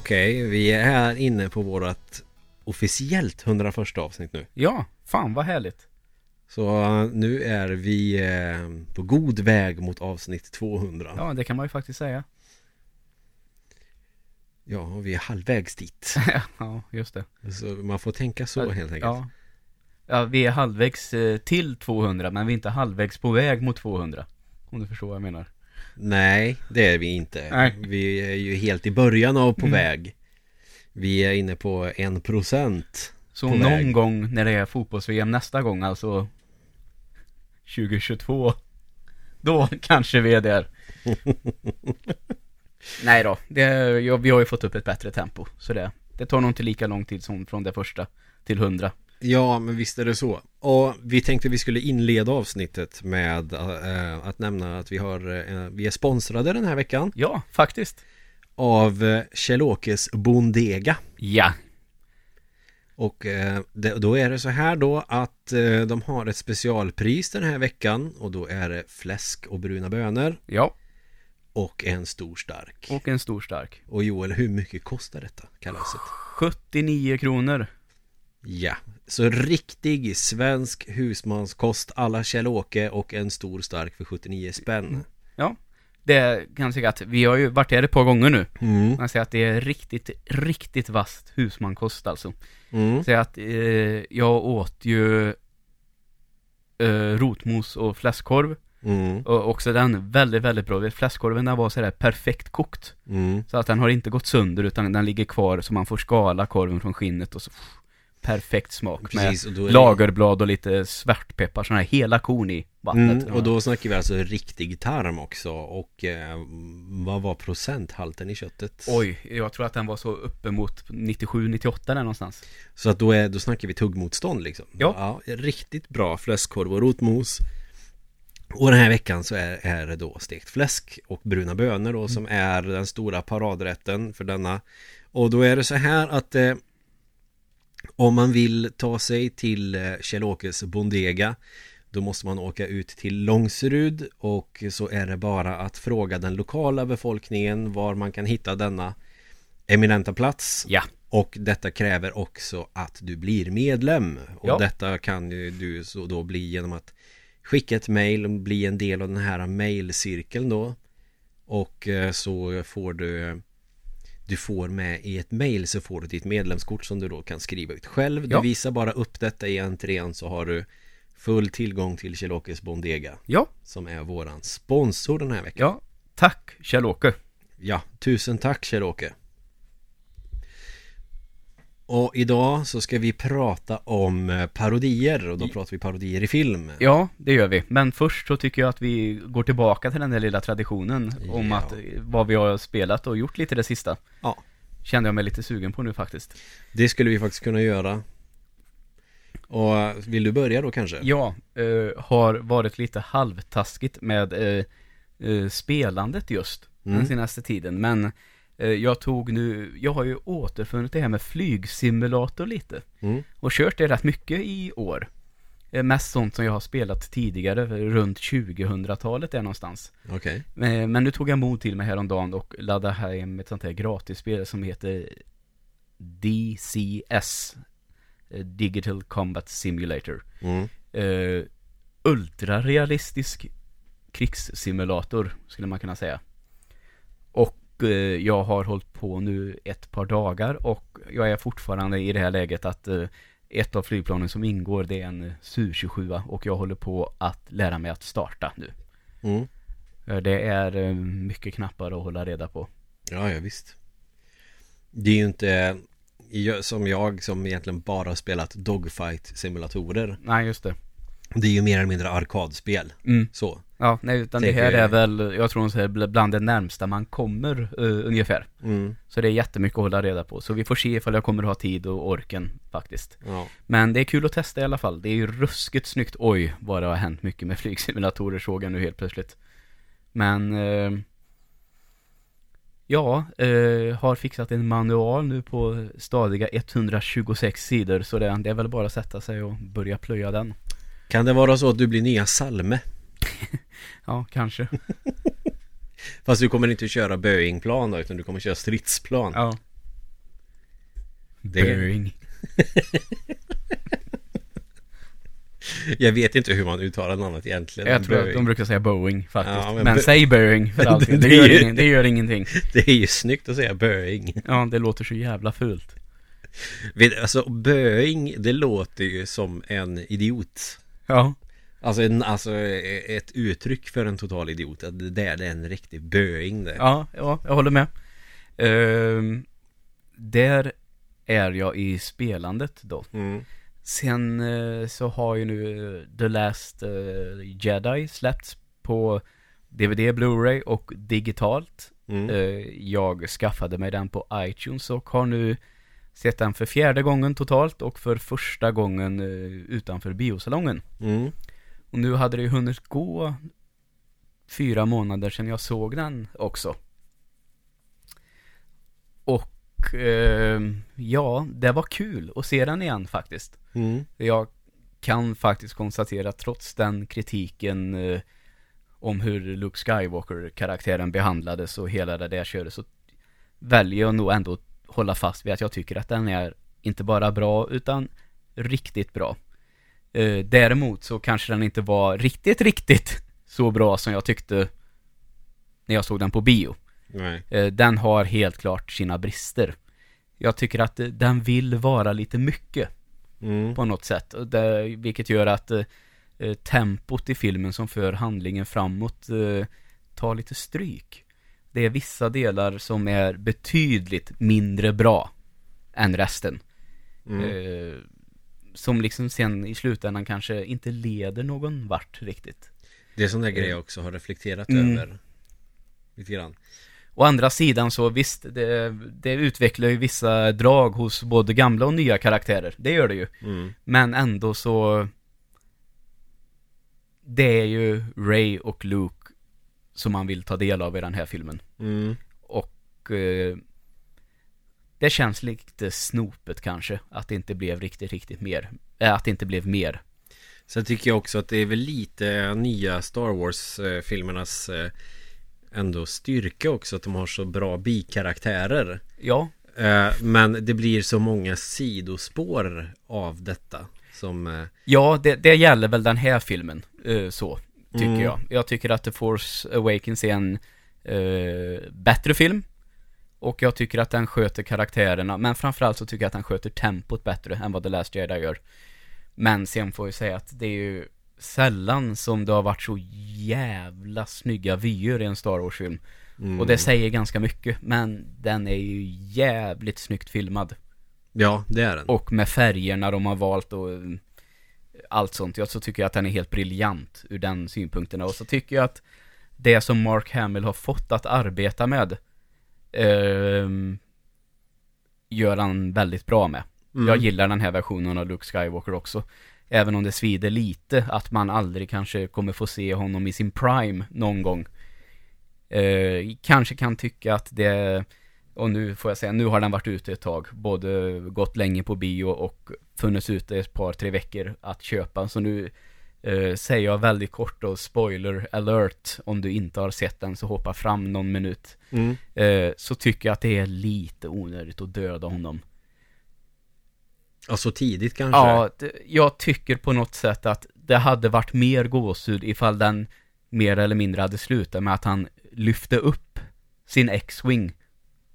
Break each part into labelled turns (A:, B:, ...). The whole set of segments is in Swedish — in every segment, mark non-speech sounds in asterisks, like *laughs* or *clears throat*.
A: Okej, vi är här inne på vårat officiellt 101 avsnitt nu.
B: Ja, fan vad härligt.
A: Så uh, nu är vi eh, på god väg mot avsnitt 200.
B: Ja, det kan man ju faktiskt säga. *laughs*
A: Ja, och vi är halvvägs dit. *laughs*
B: ja, just det.
A: Så man får tänka så helt enkelt.
B: Ja. ja, vi är halvvägs eh, till 200, men vi är inte halvvägs på väg mot 200. Om du förstår vad jag menar.
A: Nej, det är vi inte.
B: Nej.
A: Vi är ju helt i början av på
B: Mm.
A: väg. Vi är inne på en procent.
B: Så någon
A: väg.
B: gång när det är fotbolls-VM nästa gång, alltså 2022, då *laughs* kanske vi är där. *laughs* Nej då, det, ja, vi har ju fått upp ett bättre tempo, så det, det tar nog inte lika lång tid som från det första till 100.
A: Ja, men visst är det så. Och vi tänkte vi skulle inleda avsnittet med eh, att nämna att vi har, eh, vi är sponsrade den här veckan
B: Ja, faktiskt.
A: av eh, Kjell-Åkes Bondega.
B: Ja,
A: Och det, då är det så här då att de har ett specialpris den här veckan och då är det fläsk och bruna bönor
B: ja,
A: och en stor stark.
B: och en stor stark.
A: Och Joel, hur mycket kostar detta kalaset?
B: 79 kronor.
A: Ja, så riktig svensk husmanskost alla Kjell-Åke och en stor stark för 79 spänn.
B: Ja, det kan jag säga att vi har ju varit där ett par gånger nu.
A: Mm.
B: Man säga att det är riktigt, riktigt vasst husmankost alltså.
A: Mm.
B: Så att eh, jag åt ju eh, rotmos och fläskkorv.
A: Mm.
B: Och också den väldigt, väldigt bra. Fläskkorven den var sådär perfekt kokt.
A: Mm.
B: Så att den har inte gått sönder utan den ligger kvar så man får skala korven från skinnet och så pff, perfekt smak
A: Precis, och
B: med
A: det-
B: lagerblad och lite svartpeppar, sådana här hela korn i vattnet.
A: Mm, och då snackar vi alltså riktig tarm också och eh, vad var procenthalten i köttet?
B: Oj, jag tror att den var så uppemot 97-98 där någonstans.
A: Så att då, är, då snackar vi tuggmotstånd liksom
B: Ja.
A: Riktigt bra fläskkorv och rotmos Och den här veckan så är, är det då stekt fläsk och bruna bönor då som är den stora paradrätten för denna Och då är det så här att eh, Om man vill ta sig till eh, Kjell-Åkes Bondega Då måste man åka ut till Långserud och så är det bara att fråga den lokala befolkningen var man kan hitta denna eminenta plats
B: Ja.
A: och detta kräver också att du blir medlem Och
B: Ja.
A: detta kan ju du så då bli genom att Skicka ett mail och bli en del av den här mailcirkeln då Och eh, så får du Du får med i ett mail så får du ditt medlemskort som du då kan skriva ut själv Du
B: Ja.
A: visar bara upp detta i entrén så har du Full tillgång till Kjell-Åkes Bondega
B: Ja,
A: Som är våran sponsor den här veckan
B: ja. Tack Kjell-Åke.
A: Ja, tusen tack Kjell-Åke Och idag så ska vi prata om eh, parodier och då pratar vi parodier i film
B: Ja, det gör vi. Men först så tycker jag att vi går tillbaka till den där lilla traditionen om
A: Ja.
B: att eh, vad vi har spelat och gjort lite det sista.
A: Ja.
B: Kände jag mig lite sugen på nu faktiskt.
A: Det skulle vi faktiskt kunna göra Och eh, vill du börja då kanske?
B: Ja, eh, har varit lite halvtaskigt med eh, eh, spelandet just
A: Mm.
B: den senaste tiden. Men jag tog nu, jag har ju återfunnit det här med flygsimulator lite.
A: Mm.
B: Och kört det rätt mycket i år. Eh, Mest sånt som jag har spelat tidigare, runt 2000-talet där någonstans.
A: Okej
B: Eh, Men nu tog jag mod till mig häromdagen och laddade hem ett sånt här gratisspel som heter DCS eh, Digital Combat Simulator
A: mm.
B: eh, Ultrarealistisk krigssimulator skulle man kunna säga Och eh, jag har hållit på nu ett par dagar och jag är fortfarande i det här läget att eh, ett av flygplanen som ingår det är en Su-27 och jag håller på att lära mig att starta nu
A: Mm.
B: Eh, Det är eh, mycket knappar att hålla reda på.
A: Ja, ja visst Det är ju inte som jag som egentligen bara har spelat dogfight simulatorer
B: Nej, just det.
A: Det är ju mer eller mindre arkadspel
B: Mm.
A: Så
B: Ja, nej, utan det
A: Tänker
B: här är väl, jag tror här, bl- bland det närmsta man kommer uh, ungefär.
A: mm.
B: Så det är jättemycket att hålla reda på. Så vi får se ifall jag kommer att ha tid och orken faktiskt.
A: Ja
B: Men det är kul att testa i alla fall. Det är ju ruskigt snyggt. Oj, vad det har hänt mycket med *laughs* flygsimulatorer såg jag nu helt plötsligt. Men eh, Ja, eh, har fixat en manual nu på stadiga 126 sidor så det, det är väl bara att sätta sig och börja plöja den.
A: Kan det vara så att du blir nya Salme? *laughs*
B: Ja, kanske. *laughs*
A: Fast du kommer inte att köra Boeing-plan då, utan du kommer köra stridsplan
B: Ja.
A: Det,
B: Boeing. *laughs*
A: jag vet inte hur man uttalar namnet egentligen.
B: Jag tror att
A: Boeing.
B: de brukar säga Boeing faktiskt.
A: Ja, men
B: men
A: Bo-
B: säg Boeing för allting. Det,
A: Det
B: gör
A: ju-
B: ingen, det gör ingenting.
A: Det är ju snyggt att säga Boeing.
B: Ja, det låter så jävla fult.
A: Vet- Alltså Boeing, det låter ju som en idiot.
B: Ja.
A: Alltså, en, alltså ett uttryck för en total idiot. Att det där det är en riktig Boeing det.
B: Ja, ja, jag håller med. Ehm, där är jag i spelandet då.
A: Mm.
B: Sen eh, så har ju nu eh, The Last eh, Jedi släppts på DVD, Blu-ray och digitalt.
A: Mm.
B: Eh, jag skaffade mig den på iTunes och har nu sett den för fjärde gången totalt och för första gången utanför biosalongen.
A: Mm.
B: Och nu hade det ju hunnit gå fyra månader sedan jag såg den också. Och eh, ja, det var kul att se den igen faktiskt.
A: Mm.
B: Jag kan faktiskt konstatera att trots den kritiken eh, om hur Luke Skywalker-karaktären behandlades och hela det där köret så väljer jag nog ändå att hålla fast vid att jag tycker att den är inte bara bra utan riktigt bra. Eh, däremot så kanske den inte var riktigt, riktigt så bra som jag tyckte när jag såg den på bio. Eh, den har helt klart sina brister. Jag tycker att eh, den vill vara lite mycket
A: Mm.
B: på något sätt. Det, vilket gör att eh, eh, tempot i filmen som för handlingen framåt eh, tar lite stryk. Det är vissa delar som är betydligt mindre bra än resten.
A: Mm.
B: Som liksom sen i slutändan kanske inte leder någon vart riktigt.
A: Det är sån där grej jag också har reflekterat
B: Mm.
A: över. Lite grann.
B: Å andra sidan så visst, det, det utvecklar ju vissa drag hos både gamla och nya karaktärer. Det gör det ju.
A: Mm.
B: Men ändå så Det är ju Ray och Luke Som man vill ta del av i den här filmen
A: Mm.
B: Och eh, Det känns lite snopet kanske Att det inte blev riktigt, riktigt mer äh, Att det inte blev mer
A: Sen tycker jag också att det är väl lite nya Star Wars-filmernas eh, ändå styrka också att de har så bra bikaraktärer.
B: Ja,
A: Eh, Men det blir så många sidospår av detta som eh,
B: ja det, det gäller väl den här filmen eh, Så, tycker
A: Mm.
B: jag Jag tycker att The Force Awakens är en eh, Bättre film Och jag tycker att den sköter karaktärerna Men framförallt så tycker jag att den sköter tempot bättre än vad The Last Jedi gör. Men sen får jag säga att det är ju Sällan som det har varit så jävla snygga vyer i en Star Wars-film.
A: Mm,
B: Och det säger ganska mycket Men den är ju jävligt snyggt filmad.
A: Ja, det är den.
B: Och med färgerna de har valt och eh, Allt sånt, jag så tycker jag att den är helt briljant ur den synpunkten. Och så tycker jag att Det som Mark Hamill har fått att arbeta med ehm, Gör han väldigt bra med.
A: Mm.
B: Jag gillar den här versionen av Luke Skywalker också. Även om det svider lite att man aldrig kanske kommer få se honom i sin prime någon gång. Eh, Kanske kan tycka att det Och nu får jag säga, nu har den varit ute ett tag. Både gått länge på bio och funnits ute ett par, tre veckor att köpa. Så nu eh, säger jag väldigt kort och spoiler alert Om du inte har sett den så hoppa fram någon minut
A: Mm.
B: eh, Så tycker jag att det är lite onödigt att döda honom
A: Ja, så tidigt kanske.
B: Ja, det, jag tycker på något sätt att det hade varit mer gåshud ifall den mer eller mindre hade slutat med att han lyfte upp sin X-Wing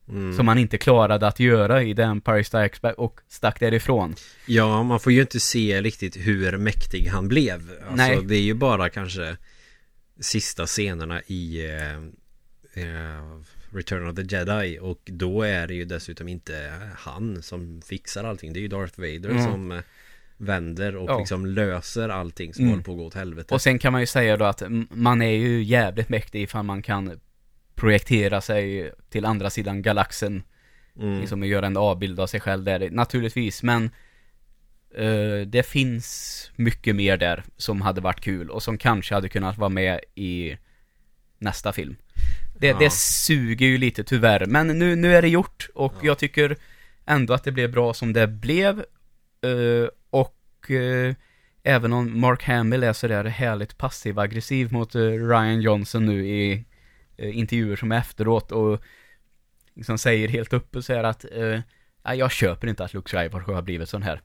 A: Mm.
B: som han inte klarade att göra i The Empire Strikes Back och stack därifrån.
A: Ja, man får ju inte se riktigt hur mäktig han blev. Alltså,
B: Nej.
A: det är ju bara kanske sista scenerna i eh, eh, Return of the Jedi och då är det ju dessutom inte han som fixar allting. Det är ju Darth Vader
B: Mm.
A: som vänder och
B: Ja.
A: liksom löser allting som
B: Mm.
A: håller på att gå åt helvete.
B: Och sen kan man ju säga då att man är ju jävligt mäktig ifall man kan projektera sig till andra sidan galaxen
A: mm.
B: liksom att göra en avbild av sig själv där, naturligtvis, men eh, det finns mycket mer där som hade varit kul och som kanske hade kunnat vara med i nästa film. Det,
A: Ja.
B: det suger ju lite tyvärr, men nu, nu är det gjort och
A: Ja.
B: jag tycker ändå att det blev bra som det blev. Eh, och eh, även om Mark Hamill är sådär härligt passiv-aggressiv mot Ryan Johnson nu i intervjuer som är efteråt och liksom säger helt uppe så här att eh, jag köper inte att Luke Skywalker har blivit sån här.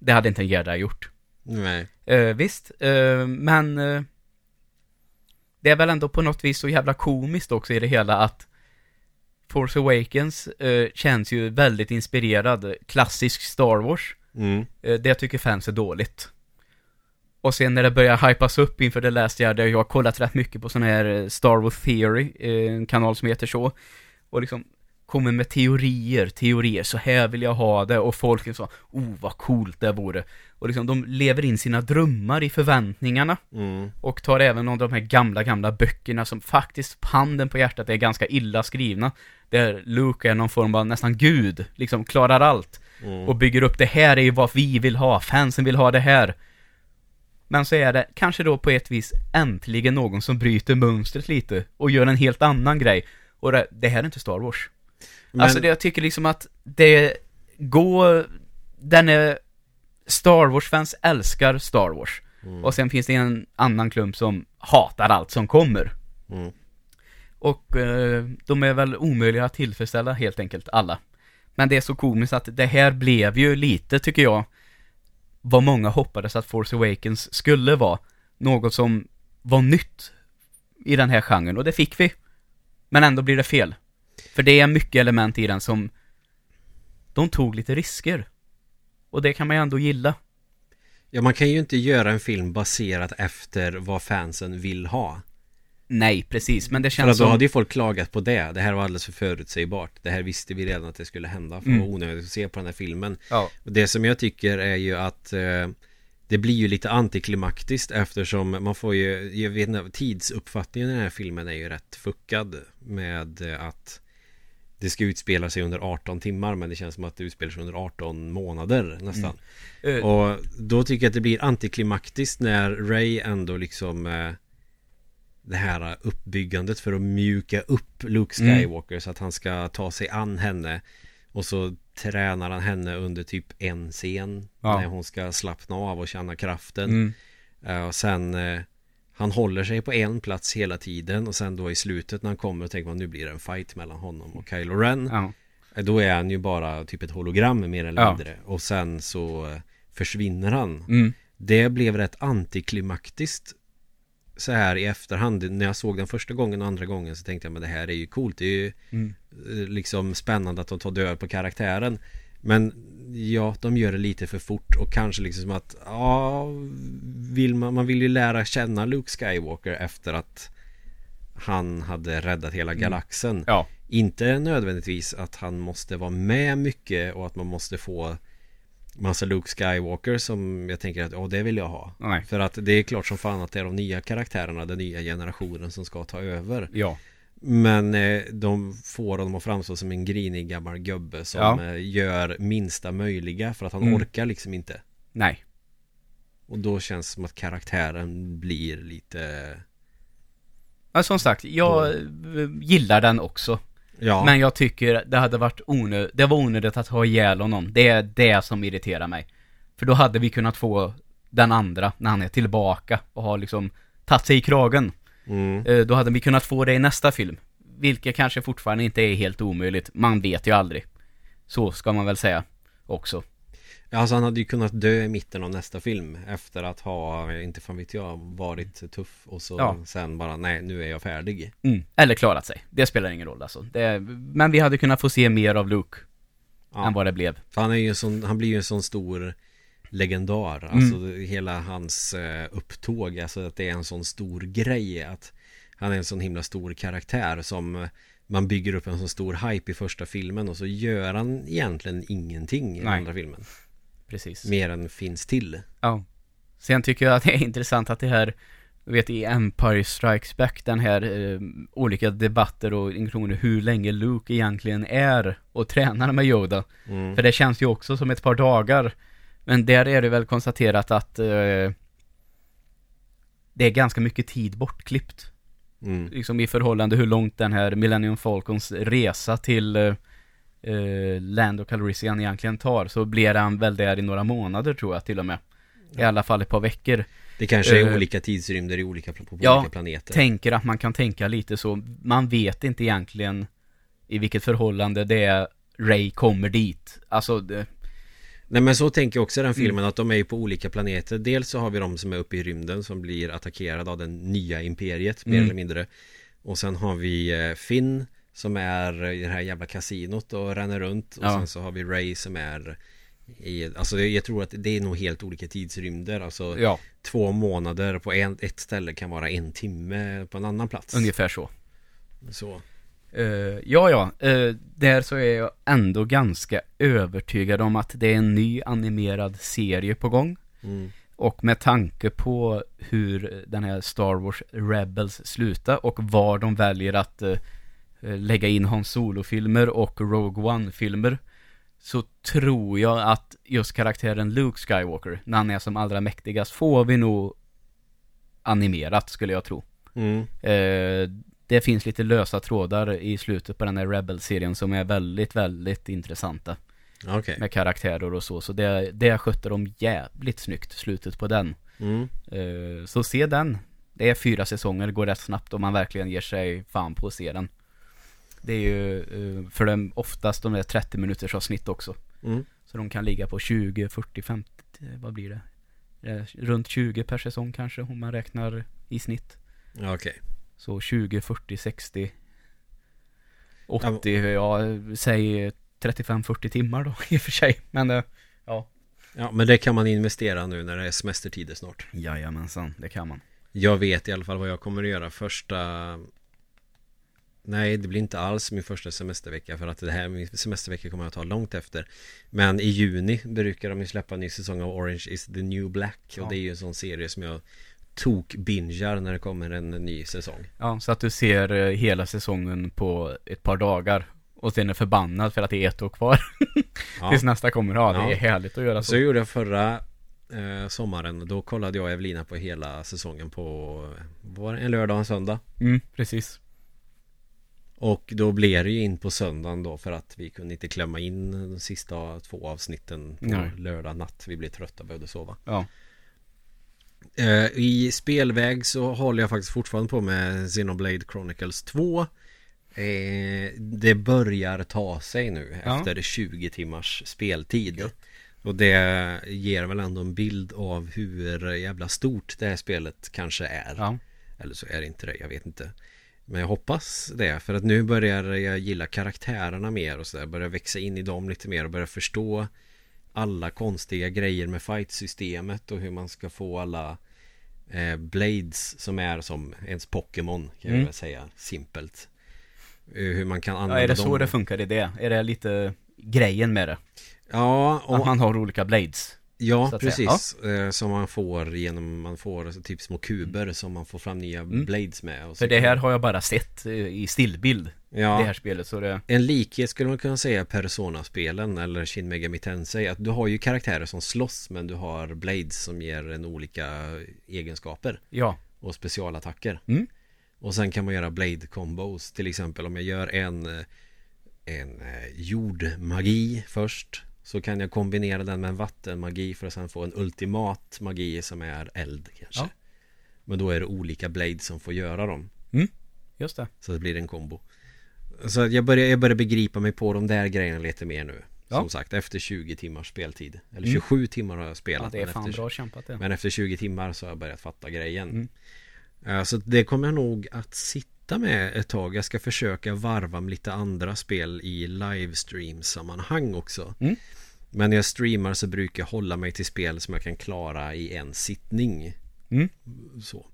B: Det hade inte en Jedi gjort.
A: Nej.
B: Eh, visst, eh, men eh, det är väl ändå på något vis så jävla komiskt också i det hela att Force Awakens eh, känns ju väldigt inspirerad, klassisk Star Wars.
A: Mm.
B: Eh, det tycker fans är dåligt. Och sen när det börjar hypas upp inför det läste jag, där jag har kollat rätt mycket på sån här eh, Star Wars Theory, eh, en kanal som heter så. Och liksom kommer med teorier, teorier, så här vill jag ha det och folk så, oh vad coolt det vore. Och liksom de lever in sina drömmar i förväntningarna
A: Mm.
B: och tar även någon av de här gamla, gamla böckerna som faktiskt, handen på hjärtat, är ganska illa skrivna. Där Luke är någon form av nästan gud, liksom klarar allt.
A: Mm.
B: Och bygger upp det här är ju vad vi vill ha, fansen vill ha det här. Men så är det kanske då på ett vis äntligen någon som bryter mönstret lite och gör en helt annan grej. Och det, det här är inte Star Wars.
A: Men,
B: Alltså det, jag tycker liksom att det går, den är, Star Wars-fans älskar Star Wars.
A: Mm.
B: Och sen finns det en annan klump som hatar allt som kommer.
A: Mm.
B: Och eh, de är väl omöjliga att tillfredsställa helt enkelt, alla. Men det är så komiskt att det här blev ju lite, tycker jag, vad många hoppades att Force Awakens skulle vara. Något som var nytt i den här genren, och det fick vi. Men ändå blir det fel. För det är mycket element i den som de tog lite risker. Och det kan man ju ändå gilla.
A: Ja, man kan ju inte göra en film baserat efter vad fansen vill ha.
B: Nej, precis, men det
A: För
B: känns
A: att då
B: som...
A: hade ju folk klagat på det. Det här var alldeles för förutsägbart. Det här visste vi redan att det skulle hända. För det var onödigt att se på den här filmen.
B: Ja,
A: Och Det som jag tycker är ju att eh, det blir ju lite antiklimaktiskt eftersom man får ju, jag vet inte, tidsuppfattningen i den här filmen är ju rätt fuckad med att det ska utspela sig under 18 timmar men det känns som att det utspelar sig under 18 månader nästan.
B: Eh,
A: Och då tycker jag att det blir antiklimaktiskt när Ray ändå liksom eh, det här uppbyggandet för att mjuka upp Luke
B: Mm.
A: Skywalker så att han ska ta sig an henne och så tränar han henne under typ en scen
B: Ja.
A: när hon ska slappna av och känna kraften.
B: mm,
A: Eh, och sen eh, han håller sig på en plats hela tiden och sen då i slutet när han kommer och tänker man nu blir det en fight mellan honom och Kylo Ren.
B: ja,
A: Eh, Då är han ju bara typ ett hologram mer eller
B: Ja.
A: mindre och sen så försvinner han.
B: mm,
A: Det blev rätt antiklimaktiskt så här i efterhand. När jag såg den första gången och andra gången så tänkte jag men det här är ju coolt. Det är ju
B: mm.
A: eh, liksom spännande att de tar död på karaktären. Men ja, de gör det lite för fort och kanske liksom som att ja, vill man, man vill ju lära känna Luke Skywalker efter att han hade räddat hela galaxen.
B: Ja,
A: Inte nödvändigtvis att han måste vara med mycket och att man måste få massa Luke Skywalker som jag tänker att ja det vill jag ha.
B: nej,
A: För att det är klart som fan att det är de nya karaktärerna, den nya generationen som ska ta över.
B: ja,
A: Men eh, de får honom att framstå som en grinig gammal gubbe som
B: Ja.
A: eh, gör minsta möjliga för att han
B: Mm.
A: orkar liksom inte.
B: nej.
A: Och då känns det som att karaktären blir lite
B: Men som sagt, jag eh, gillar den också.
A: Ja,
B: Men jag tycker det hade varit onödigt, det var onödigt att ha ihjäl honom. Det är det som irriterar mig. För då hade vi kunnat få den andra när han är tillbaka och har liksom tagit sig i kragen.
A: mm,
B: Eh, Då hade vi kunnat få det i nästa film. Vilket kanske fortfarande inte är helt omöjligt. Man vet ju aldrig. Så ska man väl säga också.
A: Alltså han hade ju kunnat dö i mitten av nästa film Efter att ha, inte fan vet jag, varit tuff Och så
B: Ja.
A: sen bara, nej nu är jag färdig
B: Mm. Eller klarat sig. Det spelar ingen roll alltså. Det, men vi hade kunnat få se mer av Luke
A: Ja.
B: än vad det blev.
A: För han är ju en sån, han blir ju en sån stor legendar
B: Mm.
A: Alltså hela hans eh, upptåg Alltså att det är en sån stor grej Att han är en sån himla stor karaktär som man bygger upp en sån stor hype i första filmen och så gör han egentligen ingenting i
B: Nej.
A: andra filmen
B: Precis.
A: Mer än finns till
B: Ja. Sen tycker jag att det är intressant att det här, vet i Empire Strikes Back, den här eh, olika debatter och diskussioner hur länge Luke egentligen är och tränar med Yoda.
A: mm.
B: För det känns ju också som ett par dagar. Men där är det väl konstaterat att eh, det är ganska mycket tid bortklippt.
A: Mm.
B: Liksom i förhållande hur långt den här Millennium Falcons resa till eh, eh, Land och Calrissian egentligen tar. Så blir han väl där i några månader tror jag till och med. I alla fall ett par veckor.
A: Det kanske är
B: Eh,
A: olika tidsrymder i olika, på
B: ja,
A: olika planeter
B: Tänker att man kan tänka lite så. Man vet inte egentligen i vilket förhållande det är Ray kommer dit. Alltså, det,
A: Nej men så tänker jag också i den filmen
B: Mm.
A: att de är ju på olika planeter Dels så har vi de som är uppe i rymden som blir attackerade av den nya imperiet mer
B: Mm.
A: eller mindre Och sen har vi eh, Finn som är i det här jävla kasinot och ränner runt Och
B: Ja.
A: sen så har vi Ray som är i, Alltså jag tror att det är nog helt olika tidsrymder Alltså
B: ja,
A: två månader på en, ett ställe kan vara en timme på en annan plats
B: ungefär så.
A: Så
B: Eh, ja, ja. eh, där så är jag ändå ganska övertygad om att det är en ny animerad serie på gång.
A: mm.
B: Och med tanke på hur den här Star Wars Rebels slutar och var de väljer att eh, lägga in Han Solo-filmer och Rogue One-filmer så tror jag att just karaktären Luke Skywalker, när han är som allra mäktigast, får vi nog animerat skulle jag tro.
A: Mm.
B: Eh, det finns lite lösa trådar i slutet på den här Rebel-serien som är väldigt, väldigt intressanta.
A: Okej
B: Med karaktärer och så, så det, det skötte de jävligt snyggt, slutet på den.
A: mm.
B: Eh, så se den. Det är fyra säsonger, går rätt snabbt om man verkligen ger sig fan på att se den. Det är ju, eh, för dem oftast de är 30 minuters avsnitt också.
A: Mm.
B: Så de kan ligga på 20, 40, 50, vad blir det? Runt 20 per säsong kanske, om man räknar i snitt.
A: Okej
B: Så 20, 40, 60 80, ja, säg 35-40 timmar då *laughs* i och för sig. Men eh, ja.
A: Ja men det kan man investera nu när det är semestertider snart
B: Jajamensan, det kan man.
A: Jag vet i alla fall vad jag kommer att göra första Nej det blir inte alls min första semestervecka för att det här min semestervecka kommer att ta långt efter Men i juni brukar de ju släppa en ny säsong av Orange is the new black och
B: Ja.
A: det är ju en sån serie som jag tok bingar när det kommer en ny säsong
B: Ja, så att du ser eh, hela säsongen på ett par dagar. Och sen är förbannad för att det är ett år kvar
A: ja. *laughs*
B: tills nästa kommer. Ja, det
A: Ja.
B: är härligt att göra så.
A: Så gjorde jag förra eh, sommaren Då kollade jag och Evelina på hela säsongen på Var en lördag och en söndag
B: Mm, precis.
A: Och då blev det ju in på söndagen då för att vi kunde inte klämma in de sista två avsnitten på
B: Nej.
A: lördag natt. Vi blev trötta och behövde sova.
B: Ja.
A: Eh, I spelväg så håller jag faktiskt fortfarande på med Xenoblade Chronicles 2. Eh, det börjar ta sig nu
B: Ja.
A: efter 20 timmars speltid. Och det ger väl ändå en bild av hur jävla stort det här spelet kanske är.
B: Ja.
A: Eller så är det inte det, jag vet inte. Men jag hoppas det, för att nu börjar jag gilla karaktärerna mer och sådär. Börjar växa in i dem lite mer och börja förstå alla konstiga grejer med fight-systemet och hur man ska få alla eh, blades som är som ens Pokémon kan jag
B: Mm.
A: väl säga simpelt. Eh, Hur man kan
B: ja,
A: använda
B: är det så
A: dem.
B: det funkar i det? Är det lite grejen med det?
A: Ja, och
B: Att man har olika blades?
A: Ja, precis. Eh, Som man får genom, man får typ små kuber som man får fram nya
B: Mm.
A: blades med. Och så
B: För det här har jag bara sett eh, i stillbild.
A: ja,
B: Det här spelet, så det...
A: En likhet skulle man kunna säga Persona-spelen eller Shin Megami Tensei att du har ju karaktärer som slåss men du har blades som ger en olika egenskaper
B: Ja.
A: och specialattacker.
B: Mm.
A: Och sen kan man göra blade combos till exempel om jag gör en eh, en jordmagi först så kan jag kombinera den med en vattenmagi för att sen få en ultimat magi som är eld kanske.
B: Ja.
A: Men då är det olika blades som får göra dem.
B: Just det.
A: Så det blir en kombo Så jag börjar, jag börjar begripa mig på de där grejerna lite mer nu
B: Ja.
A: Som sagt efter 20 timmars speltid Eller
B: Mm.
A: 27 timmar har jag spelat
B: Ja, det är fan
A: efter,
B: bra kämpat det.
A: Men efter 20 timmar så har jag börjat fatta grejen
B: Mm.
A: Eh, Så det kommer jag nog att sitta med ett tag Jag ska försöka varva med lite andra spel i livestream-sammanhang också
B: Mm.
A: Men när jag streamar så brukar jag hålla mig till spel som jag kan klara i en sittning
B: Mm.
A: så.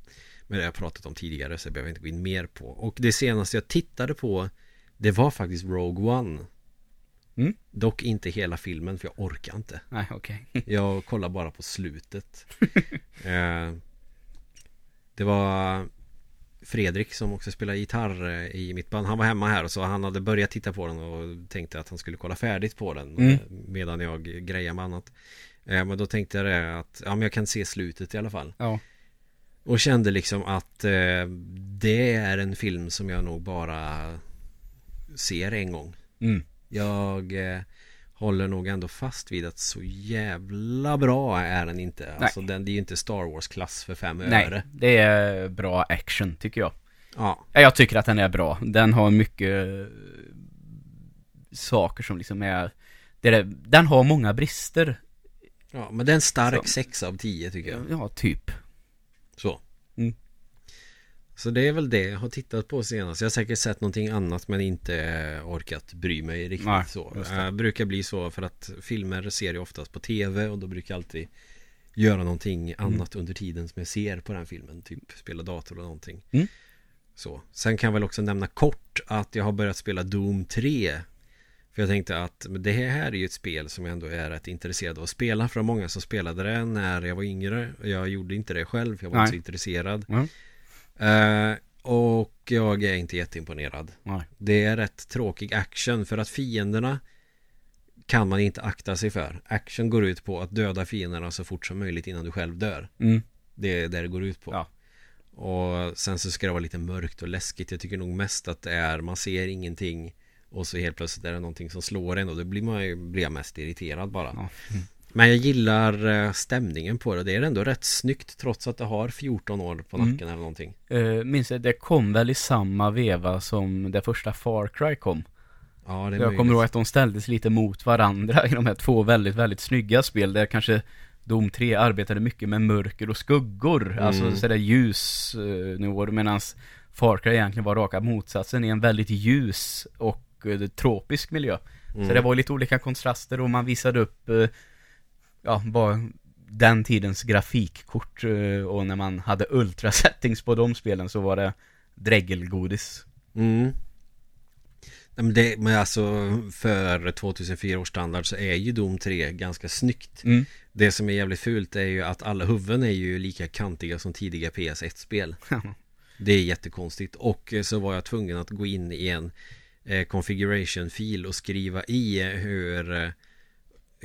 A: Men det har jag pratat om tidigare så jag behöver inte gå in mer på. Och det senaste jag tittade på Det var faktiskt Rogue One.
B: Mm.
A: Dock inte hela filmen för jag orkar inte.
B: Nej, okej. *laughs*
A: Jag kollar bara på slutet. eh, det var Fredrik som också spelar gitarr eh, i mitt band. Han var hemma här och så han hade börjat titta på den och tänkte att han skulle kolla färdigt på den.
B: Mm.
A: Medan jag grejer med annat. Eh, men då tänkte jag det att ja, men jag kan se slutet i alla fall.
B: Ja.
A: Och kände liksom att eh, det är en film som jag nog bara ser en gång.
B: Mm.
A: Jag eh, håller nog ändå fast vid att så jävla bra är den inte. Alltså den, det är ju inte Star Wars-klass för fem
B: Nej,
A: öre.
B: det är bra action tycker jag.
A: Ja,
B: Ja, Jag tycker att den är bra. Den har mycket saker som liksom är det är, Den har många brister
A: Ja, men det är en stark
B: Så.
A: 6 av 10 tycker jag.
B: Ja, typ
A: Så. Så det är väl det jag har tittat på senast. Jag har säkert sett någonting annat men inte eh, orkat bry mig riktigt
B: Nej,
A: så.
B: det.
A: Det brukar bli så för att filmer ser jag oftast på tv och då brukar jag alltid göra någonting
B: Mm.
A: annat under tiden som jag ser på den filmen. Typ spela dator eller någonting.
B: Mm.
A: Så. Sen kan jag väl också nämna kort att jag har börjat spela Doom 3. För jag tänkte att det här är ju ett spel som jag ändå är rätt intresserad av att spela. För många som spelade det när jag var yngre. Jag gjorde inte det själv, för jag var
B: Nej.
A: inte så intresserad.
B: Mm.
A: Eh, och jag är inte jätteimponerad.
B: Nej.
A: Det är rätt tråkig action för att fienderna kan man inte akta sig för. Action går ut på att döda fienderna så fort som möjligt innan du själv dör.
B: mm.
A: Det är det det går ut på.
B: Ja.
A: Och sen så ska det vara lite mörkt och läskigt. Jag tycker nog mest att det är, man ser ingenting och så helt plötsligt är det någonting som slår en och då blir man ju, blir jag mest irriterad bara.
B: Ja.
A: Men jag gillar eh, stämningen på det. Det är ändå rätt snyggt trots att det har 14 år på
B: Mm.
A: nacken eller någonting.
B: Uh, minns jag, det kom väl i samma veva som det första Far Cry kom
A: Ja, det är
B: Jag
A: möjligt.
B: kommer ihåg att de ställdes lite mot varandra i de här två väldigt, väldigt snygga spel där kanske Dom 3 arbetade mycket med mörker och skuggor,
A: Mm.
B: alltså sådär ljus uh, nivåer medans Far Cry egentligen var raka motsatsen i en väldigt ljus och tropisk miljö.
A: Mm.
B: Så det var lite olika kontraster och man visade upp, eh, ja, bara den tidens grafikkort eh, och när man hade ultra settings på de spelen så var det dräggelgodis.
A: Mm. Nej, Men, det, men alltså för 2004 års standard så är ju Doom 3 ganska snyggt.
B: Mm.
A: Det som är jävligt fult är ju att alla huvuden är ju lika kantiga som tidiga PS1-spel. *laughs* Det är jättekonstigt. Och eh, så var jag tvungen att gå in i en eh, configuration-fil och skriva i eh, hur,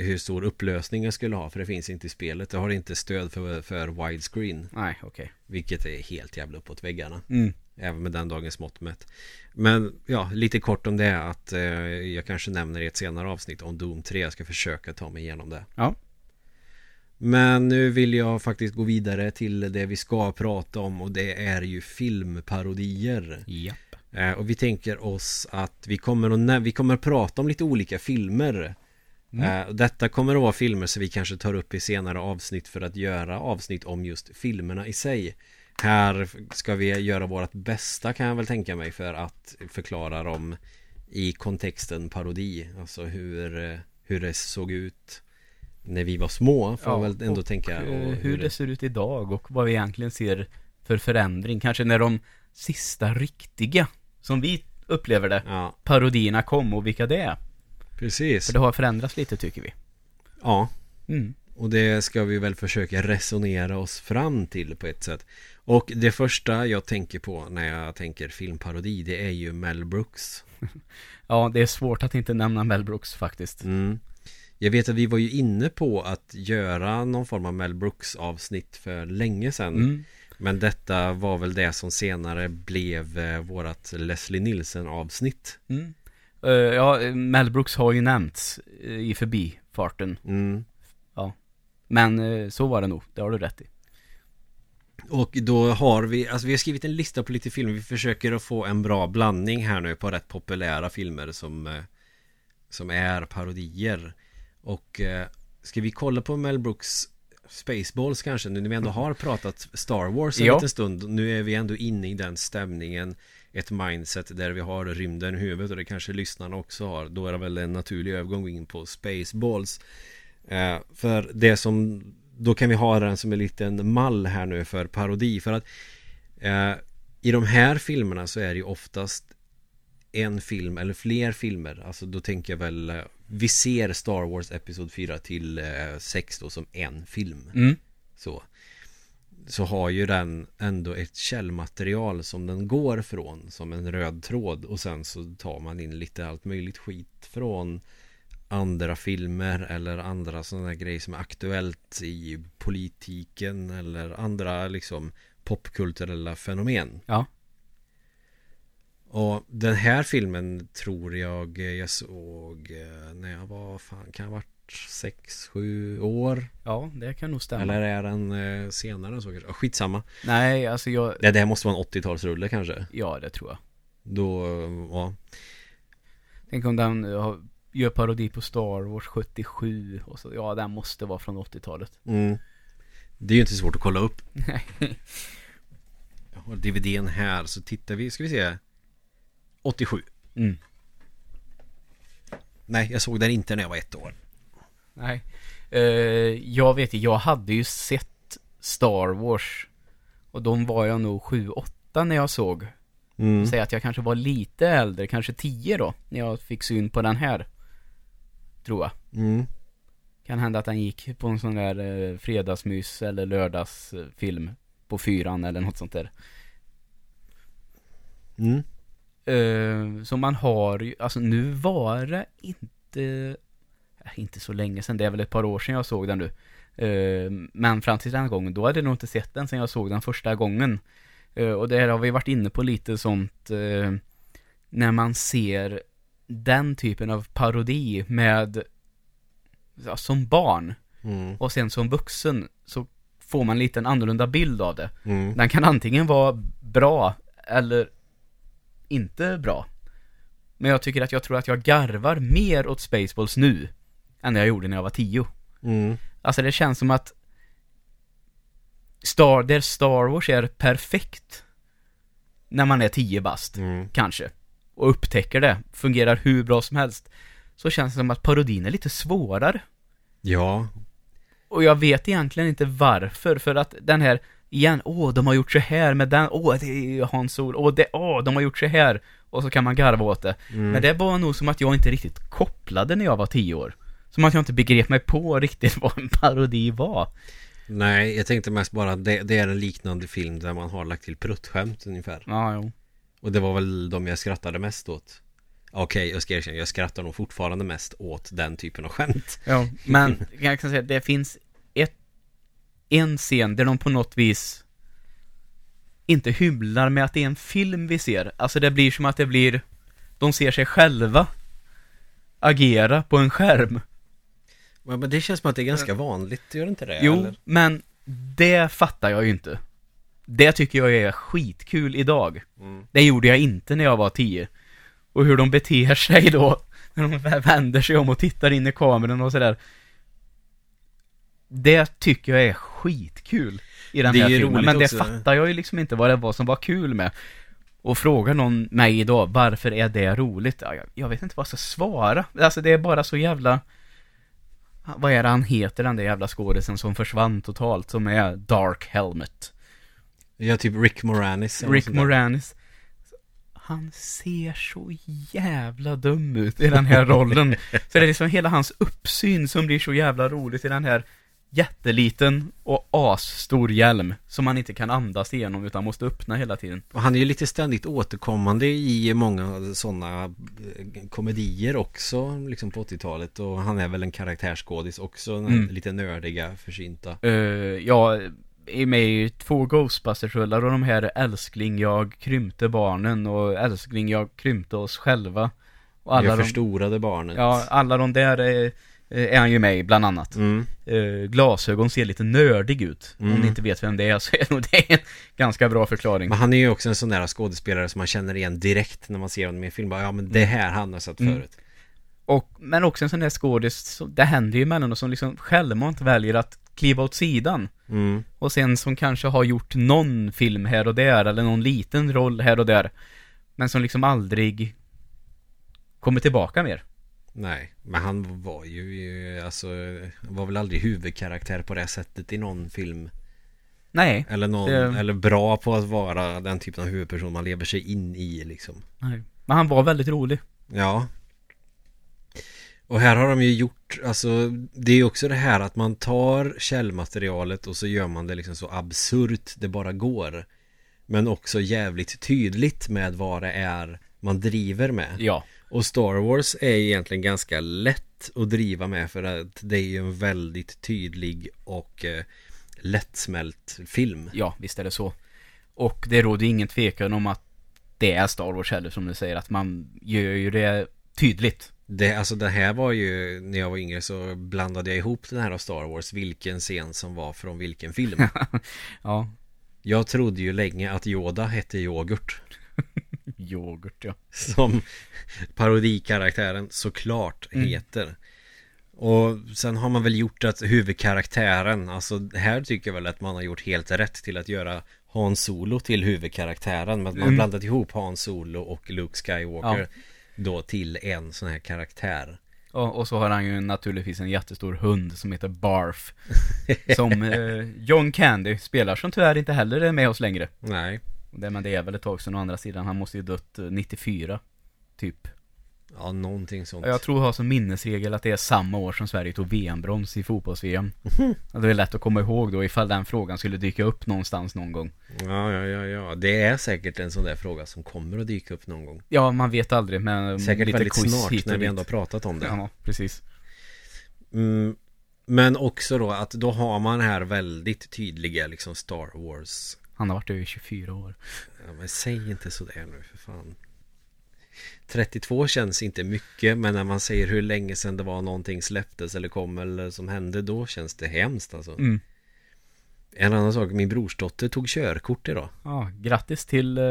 A: hur stor upplösning jag skulle ha. För det finns inte i spelet. Det har inte stöd för, för widescreen.
B: Nej, okej.
A: Vilket är helt jävla uppåt väggarna.
B: Mm.
A: Även med den dagens mått mätt. Men ja, lite kort om det att eh, jag kanske nämner i ett senare avsnitt om Doom 3. Jag ska försöka ta mig igenom det.
B: Ja.
A: Men nu vill jag faktiskt gå vidare till det vi ska prata om och det är ju filmparodier.
B: Japp.
A: Eh, och vi tänker oss att vi kommer att, vi kommer att prata om lite olika filmer.
B: Mm.
A: Eh, detta kommer att vara filmer som vi kanske tar upp i senare avsnitt för att göra avsnitt om just filmerna i sig. Här ska vi göra vårt bästa kan jag väl tänka mig för att förklara dem i kontexten parodi. Alltså hur, eh, hur det såg ut när vi var små får jag väl ändå
B: och,
A: tänka.
B: eh,
A: och
B: hur det ser ut idag och vad vi egentligen ser för förändring. Kanske när de sista riktiga, som vi upplever det,
A: Ja,
B: parodierna kom och vilka det är.
A: Precis.
B: För det har förändrats lite tycker vi.
A: Ja,
B: Mm.
A: Och det ska vi väl försöka resonera oss fram till på ett sätt. Och det första jag tänker på när jag tänker filmparodi det är ju Mel Brooks. *laughs*
B: Ja, det är svårt att inte nämna Mel Brooks faktiskt.
A: Mm. Jag vet att vi var ju inne på att göra någon form av Mel Brooks avsnitt för länge sedan.
B: Mm.
A: Men detta var väl det som senare blev eh, vårat Leslie Nielsen avsnitt.
B: Mm. Eh, ja, Mel Brooks har ju nämnts eh, i förbifarten.
A: Mm.
B: Men eh, så var det nog, det har du rätt i.
A: Och då har vi, alltså vi har skrivit en lista på lite filmer Vi försöker att få en bra blandning här nu på rätt populära filmer som Som är parodier Och Ska vi kolla på Mel Brooks Spaceballs kanske nu när vi ändå har pratat Star Wars en
B: Ja.
A: liten stund Nu är vi ändå inne i den stämningen Ett mindset där vi har rymden i huvudet och det kanske lyssnarna också har Då är det väl en naturlig övergång in på Spaceballs. Eh, För det som Då kan vi ha den som en liten mall här nu för parodi för att eh, I de här filmerna så är det ju oftast en film eller fler filmer. Alltså då tänker jag väl eh, Vi ser Star Wars Episod 4 till eh, 6 då som en film.
B: Mm.
A: så Så har ju den ändå ett källmaterial som den går från Som en röd tråd och sen så tar man in lite allt möjligt skit från Andra filmer eller andra sådana grejer som är aktuellt i politiken eller andra liksom popkulturella fenomen
B: Ja.
A: och den här filmen tror jag jag såg eh, när jag var, fan kan jag ha varit 6-7 år?
B: Ja, det kan nog stämma.
A: Eller är den eh, senare än så kanske? Ah, Skitsamma.
B: Nej, alltså jag...
A: Det, det här måste vara en 80-talsrulle kanske.
B: Ja, det tror jag.
A: Då, ja.
B: Tänk om den har- gör parodi på Star Wars 77 och så, ja den måste vara från 80-talet.
A: Mm. Det är ju inte svårt att kolla upp.
B: Nej. *laughs*
A: Jag har DVDn här så tittar vi, ska vi se 87
B: Mm.
A: Nej, jag såg den inte när jag var ett år
B: Nej. Eh, jag vet ju, jag hade ju sett Star Wars. Och de var jag nog 7-8 när jag såg.
A: mm.
B: Säg att jag kanske var lite äldre, kanske 10 då. När jag fick syn på den här. Tror jag.
A: Mm.
B: Kan hända att den gick på en sån där eh, fredagsmys eller lördagsfilm. På fyran eller något sånt där.
A: Mm.
B: Eh, så man har ju, alltså nu var det inte, inte så länge sedan, det är väl ett par år sedan jag såg den nu. Eh, men fram till den gången, då hade jag nog inte sett den sedan jag såg den första gången. Eh, och det här har vi varit inne på lite sånt, eh, när man ser den typen av parodi med, ja, som barn
A: Mm.
B: och sen som vuxen så får man lite en annorlunda bild av det.
A: Mm.
B: Den kan antingen vara bra eller inte bra. Men jag tycker att jag tror att jag garvar mer åt Spaceballs nu än jag gjorde när jag var tio.
A: Mm.
B: Alltså det känns som att Star, där Star Wars är perfekt när man är tio bast,
A: Mm.
B: kanske. Och upptäcker det, fungerar hur bra som helst. Så känns det som att parodin är lite svårare.
A: Ja,
B: Och jag vet egentligen inte varför, för att den här, igen, åh, de har gjort så här med den, åh, det är ju Hans Sol, åh, det, åh, de har gjort så här. Och så kan man garva åt det.
A: Mm.
B: Men det var nog som att jag inte riktigt kopplade när jag var tio år. Som att jag inte begrep mig på riktigt *laughs* vad en parodi var.
A: nej, jag tänkte mest bara att det, det är en liknande film där man har lagt till pruttskämt ungefär
B: Ja, jo.
A: Och det var väl de jag skrattade mest åt Okej, jag ska erkänna, jag skrattar nog fortfarande mest åt den typen av skämt
B: Ja, men *laughs* jag kan säga att det finns ett, en scen där de på något vis inte hymlar med att det är en film vi ser. Alltså det blir som att det blir, de ser sig själva agera på en skärm.
A: Men det känns som att det är ganska vanligt, gör det inte det?
B: Jo,
A: eller?
B: men det fattar jag ju inte. Det tycker jag är skitkul idag.
A: Mm.
B: Det gjorde jag inte när jag var tio. Och hur de beter sig då, *laughs* när de vä- vänder sig om och tittar in i kameran och sådär. Det tycker jag är skitkul i den
A: Det är
B: här filmen, men det
A: också.
B: fattar jag ju liksom inte vad det var som var kul med. Och frågar någon mig idag, varför är det roligt? Ja, jag, jag vet inte vad jag ska svara. Alltså det är bara så jävla... Vad är det han heter, den där jävla skådisen som försvann totalt, som är Dark Helmet?
A: Ja, typ Rick Moranis
B: Rick. Moranis. Han ser så jävla dum ut i den här rollen. *laughs* så det är liksom hela hans uppsyn som blir så jävla roligt i den här jätteliten och asstor hjälm som man inte kan andas igenom utan måste öppna hela tiden.
A: Och han är ju lite ständigt återkommande i många sådana komedier också liksom på 80-talet och han är väl en karaktärsskådis också,
B: Mm.
A: lite nördiga, försynta
B: Uh, jag är med i två Ghostbusters-rullar och de här Älskling, jag krympte barnen och Älskling, jag krympte oss själva. Och alla
A: Jag
B: de,
A: förstorade barnet
B: ja, alla de där är, är han ju med i, bland annat.
A: mm.
B: Eh, glasögon ser lite nördig ut. Om
A: Mm.
B: ni inte vet vem det är *laughs* så är nog det en ganska bra förklaring.
A: Men han är ju också en sån där skådespelare som man känner igen direkt när man ser honom i en film bara, Ja men det här han har sett
B: Mm.
A: förut
B: Och, men också en sån där skådis, det händer ju emellanåt som liksom självmant väljer att kliva åt sidan.
A: mm.
B: Och sen som kanske har gjort någon film här och där, eller någon liten roll här och där. Men som liksom aldrig kommer tillbaka mer.
A: Nej, men han var ju alltså Var väl aldrig huvudkaraktär på det sättet i någon film
B: Nej.
A: Eller någon,
B: Det-
A: eller bra på att vara den typen av huvudperson man lever sig in i liksom
B: Nej. Men han var väldigt rolig.
A: Ja Och här har de ju gjort, alltså Det är ju också det här att man tar källmaterialet och så gör man det liksom så absurt det bara går Men också jävligt tydligt med vad det är man driver med
B: Ja.
A: Och Star Wars är egentligen ganska lätt att driva med för att det är ju en väldigt tydlig och eh, lättsmält film.
B: Ja, visst är det så. Och det råder ingen tvekan om att det är Star Wars heller som du säger, att man gör ju det tydligt.
A: Det, alltså det här var ju, när jag var yngre så blandade jag ihop den här av Star Wars, vilken scen som var från vilken film. *laughs*
B: Ja.
A: jag trodde ju länge att Yoda hette yoghurt. *laughs*
B: Yoghurt ja. *laughs*
A: Som parodikaraktären såklart
B: Mm.
A: heter. Och sen har man väl gjort att huvudkaraktären, alltså här tycker jag väl att man har gjort helt rätt till att göra Han Solo till huvudkaraktären. Men att man har
B: Mm.
A: blandat ihop Han Solo och Luke Skywalker
B: Ja.
A: då till en sån här karaktär.
B: Och, och så har han ju naturligtvis en jättestor hund som heter Barf. *laughs* Som eh, John Candy spelar som tyvärr inte heller är med oss längre.
A: Nej,
B: Det, men det är väl ett tag sedan å andra sidan. Han måste ju dött eh, 94. Typ.
A: ja någonting sånt.
B: Jag tror jag har som minnesregel att det är samma år som Sverige tog VM-brons i fotbolls-VM. Och det är lätt att komma ihåg då ifall den frågan skulle dyka upp någonstans någon gång.
A: Ja, ja, ja, ja. Det är säkert en sån där fråga som kommer att dyka upp någon gång.
B: Ja, man vet aldrig men
A: Säkert
B: lite
A: väldigt snart när vi ändå har pratat om det.
B: Ja, precis.
A: Mm, men också då att då har man här väldigt tydliga liksom Star Wars
B: Han har varit över 24 år.
A: Ja men säg inte sådär nu för fan 32 känns inte mycket men när man säger hur länge sedan det var någonting släpptes eller kom eller som hände då känns det hemskt alltså
B: Mm.
A: En annan sak, min brorsdotter tog körkort idag
B: Ja, grattis till eh,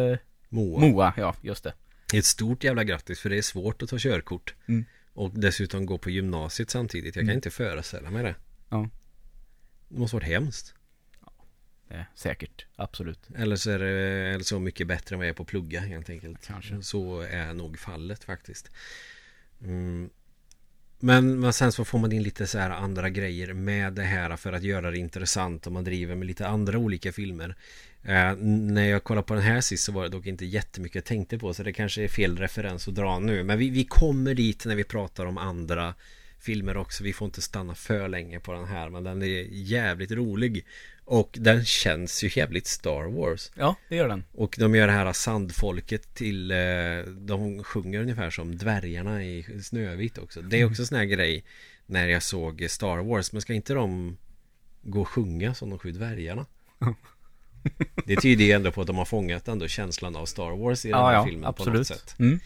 A: Moa
B: Moa, ja just det.
A: Ett stort jävla grattis för det är svårt att ta körkort
B: Mm.
A: Och dessutom gå på gymnasiet samtidigt Jag kan
B: Mm.
A: inte föreställa mig det
B: Ja.
A: Det måste varit hemskt
B: Det är säkert, absolut.
A: Eller så är det eller så mycket bättre än vad jag är på att plugga helt enkelt
B: Kanske.
A: Så är nog fallet faktiskt mm. men, men sen så får man in lite så här andra grejer med det här för att göra det intressant och man driver med lite andra olika filmer eh, När jag kollade på den här sist så var det dock inte jättemycket jag tänkte på så det kanske är fel referens att dra nu Men vi, vi kommer dit när vi pratar om andra filmer också Vi får inte stanna för länge på den här men den är jävligt rolig Och den känns ju jävligt Star Wars
B: Ja, det gör den.
A: och de gör det här sandfolket till eh, De sjunger ungefär som dvärgarna i Snövit också Det är också en sån här grej När jag såg Star Wars Men ska inte de Gå och sjunga som de sju dvärgarna? *laughs* Det tyder ju ändå på att de har fångat ändå känslan av Star Wars i den
B: Ja,
A: här
B: ja,
A: filmen på något
B: absolut.
A: sätt
B: Mm.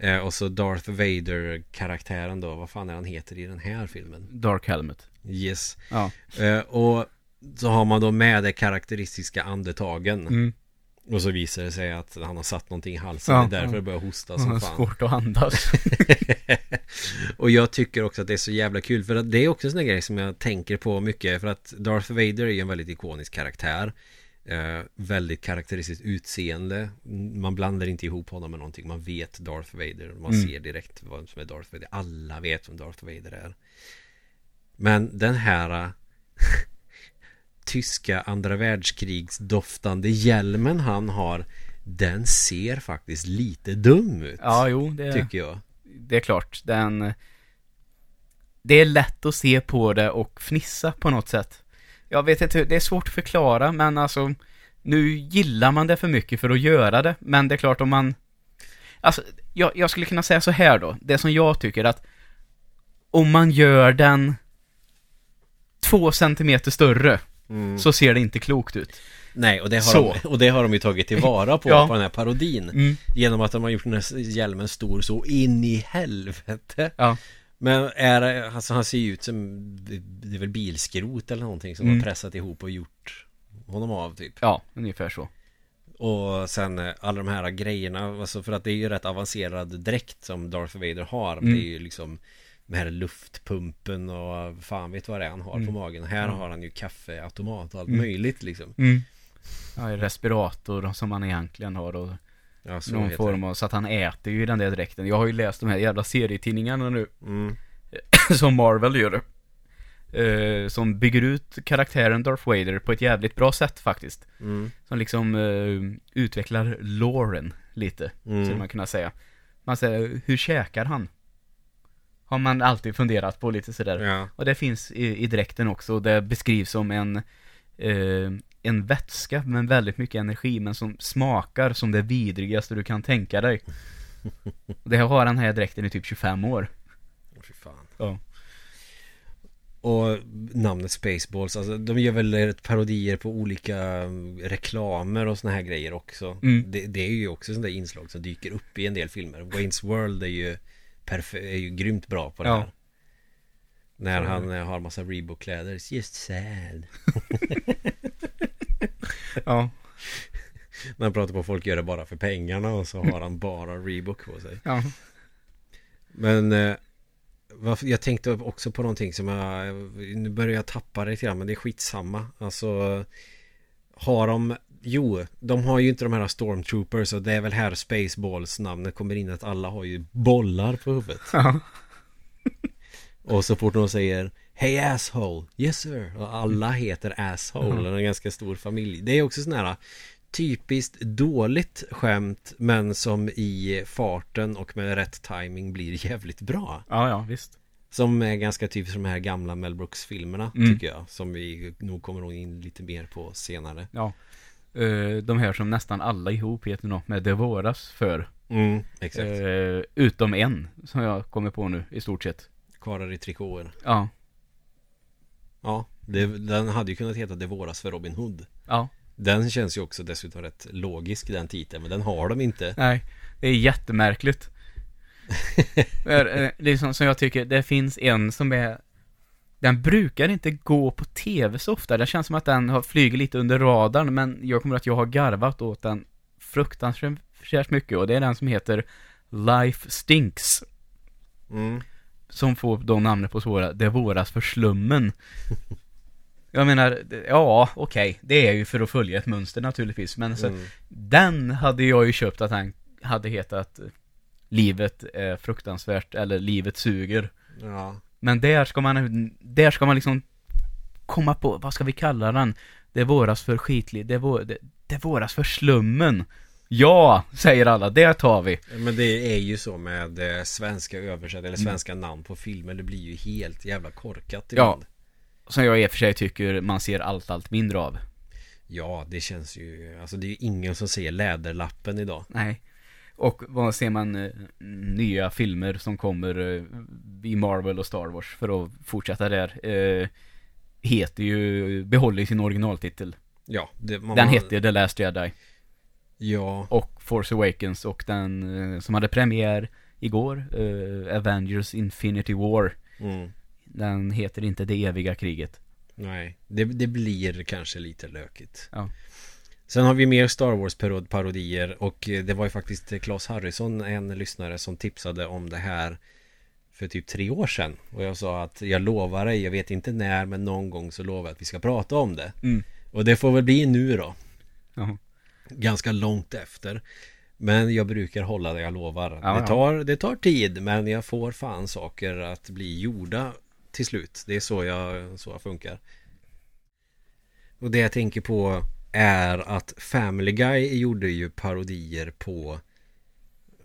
A: Eh, Och så Darth Vader karaktären då Vad fan är han heter i den här filmen?
B: Dark Helmet.
A: Yes
B: Ja.
A: eh, Och så har man då med de karaktäristiska andetagen
B: Mm.
A: och så visar det sig att han har satt någonting i halsen
B: Ja,
A: Det är därför det börjar hosta som fan
B: svårt att andas. *laughs*
A: Och jag tycker också att det är så jävla kul För att det är också en sån grej som jag tänker på mycket För att Darth Vader är ju en väldigt ikonisk karaktär eh, Väldigt karaktäristiskt utseende Man blandar inte ihop honom med någonting Man vet Darth Vader Man
B: Mm.
A: ser direkt vad som är Darth Vader Alla vet vem Darth Vader är Men den här *laughs* Tyska andra världskrigs doftande hjälmen han har Den ser faktiskt lite dum ut
B: Ja, jo, det,
A: Tycker jag
B: det är klart. Den... Det är lätt att se på det och fnissa på något sätt. Jag vet inte, det är svårt att förklara, men alltså... Nu gillar man det för mycket för att göra det, men det är klart om man... Alltså, jag, jag skulle kunna säga så här då. Det som jag tycker att... Om man gör den... Två centimeter större,
A: Mm.
B: så ser det inte klokt ut.
A: Nej, och det, har
B: Så.
A: de, och det har de ju tagit tillvara på *laughs*
B: Ja.
A: på den här parodin
B: Mm.
A: Genom att de har gjort den här hjälmen stor så in i helvete
B: Ja.
A: Men är alltså han ser ju ut som Det är väl bilskrot eller någonting som
B: Mm.
A: har pressat ihop och gjort honom av typ
B: Ja, ungefär så.
A: Och sen eh, alla de här grejerna Alltså för att det är ju rätt avancerad dräkt som Darth Vader har
B: Mm.
A: Det är ju liksom Den här luftpumpen och fan vet vad det är han har på
B: Mm.
A: magen Här
B: Ja.
A: har han ju kaffeautomat och allt
B: Mm.
A: möjligt liksom
B: Mm. Ja, respirator som han egentligen har och
A: Ja så
B: någon form av, så att han äter ju den där dräkten. Jag har ju läst de här jävla serietidningarna nu.
A: Mm. *clears throat*
B: som Marvel gör. Eh, som bygger ut karaktären Darth Vader på ett jävligt bra sätt faktiskt.
A: Mm.
B: Som liksom eh, utvecklar loren lite,
A: Mm.
B: skulle man kunna säga. Man säger, hur käkar han? Har man alltid funderat på lite sådär.
A: Ja,
B: Och det finns i, i dräkten också. Det beskrivs som en, eh, en vätska med väldigt mycket energi men som smakar som det vidrigaste du kan tänka dig. *laughs* Det har den här dräkten i typ 25 år.
A: Åh, fy fan.
B: Ja.
A: Och namnet Spaceballs, alltså de gör väl parodier på olika mm, reklamer och såna här grejer också.
B: Mm.
A: Det, det är ju också sådana där inslag som dyker upp i en del filmer. Wayne's World är ju, perfe- är ju grymt bra på det
B: Ja.
A: här. När han har massa Reebok-kläder. It's just sad. *laughs* *laughs*
B: Ja.
A: När han pratar på folk gör det bara för pengarna och så har han bara Reebok på sig.
B: Ja.
A: Men eh, jag tänkte också på någonting som jag Nu börjar jag tappa det lite grann men det är skitsamma Alltså Har de Jo, de har ju inte de här Stormtroopers och det är väl här Spaceballs namnet kommer in att alla har ju bollar på huvudet
B: Ja.
A: Och så fort de säger Hey asshole, yes sir Och alla heter asshole, och en ganska stor familj Det är också sån här Typiskt dåligt skämt Men som i farten och med rätt timing blir *laughs* jävligt bra
B: ja, ja, visst.
A: Som är ganska typiskt de här gamla Mel Brooks-filmerna
B: Mm.
A: tycker jag Som vi nog kommer in lite mer på senare
B: Ja. Eh, de här som nästan alla ihop heter något med Det våras för.
A: Mm, exakt
B: Eh, utom en, som jag kommer på nu, i stort sett.
A: Karlar i trikåer
B: Ja.
A: Ja, det, den hade ju kunnat heta Det våras för Robin Hood
B: Ja.
A: Den känns ju också dessutom rätt logisk den titeln Men den har de inte
B: Nej, det är jättemärkligt. *laughs* Eh, det är som, som jag tycker, det finns en som är Den brukar inte gå på tv så ofta. Det känns som att den har flugit lite under radarn, men jag kommer att jag har garvat åt den fruktansvärt mycket och det är den som heter Life Stinks.
A: mm.
B: Som får då namnet på svåra, Det våras för slummen. *laughs* Jag menar, ja, okej, det är ju för att följa ett mönster naturligtvis, men alltså,
A: Mm.
B: den hade jag ju köpt att han hade hetat eh, Livet är fruktansvärt, eller Livet suger.
A: Ja
B: Men där ska man, där ska man liksom komma på, vad ska vi kalla den? Det våras för skitlig, det, vå, det, det våras för slummen. Ja, säger alla, det tar vi.
A: Men det är ju så med eh, svenska översättningar eller svenska namn på filmer Det blir ju helt jävla korkat
B: Ja.
A: ibland.
B: Som jag i och för sig tycker man ser allt, allt mindre av.
A: Ja, det känns ju Alltså det är ju ingen som ser Läderlappen idag
B: Nej. Och vad ser man eh, nya filmer som kommer eh, i Marvel och Star Wars för att fortsätta där. Eh, heter ju, behåller sin originaltitel.
A: Ja, det, man,
B: Den hette The Last Jedi.
A: Ja,
B: Och Force Awakens och den eh, som hade premiär igår, eh, Avengers Infinity War.
A: mm.
B: Den heter inte Det eviga kriget.
A: Nej, det, det blir kanske lite lökigt.
B: Ja.
A: Sen har vi mer Star Wars parod- parodier och eh, det var ju faktiskt Claes Harrison, en lyssnare som tipsade om det här för typ tre år sedan. Och jag sa att jag lovar dig, jag vet inte när, men någon gång så lovar jag att vi ska prata om det.
B: Mm.
A: Och det får väl bli nu då.
B: Jaha.
A: Ganska långt efter. Men jag brukar hålla det jag lovar.
B: Ja,
A: det, tar, det tar tid, men jag får fan saker att bli gjorda till slut. Det är så jag, så jag funkar. Och det jag tänker på är att Family Guy gjorde ju parodier på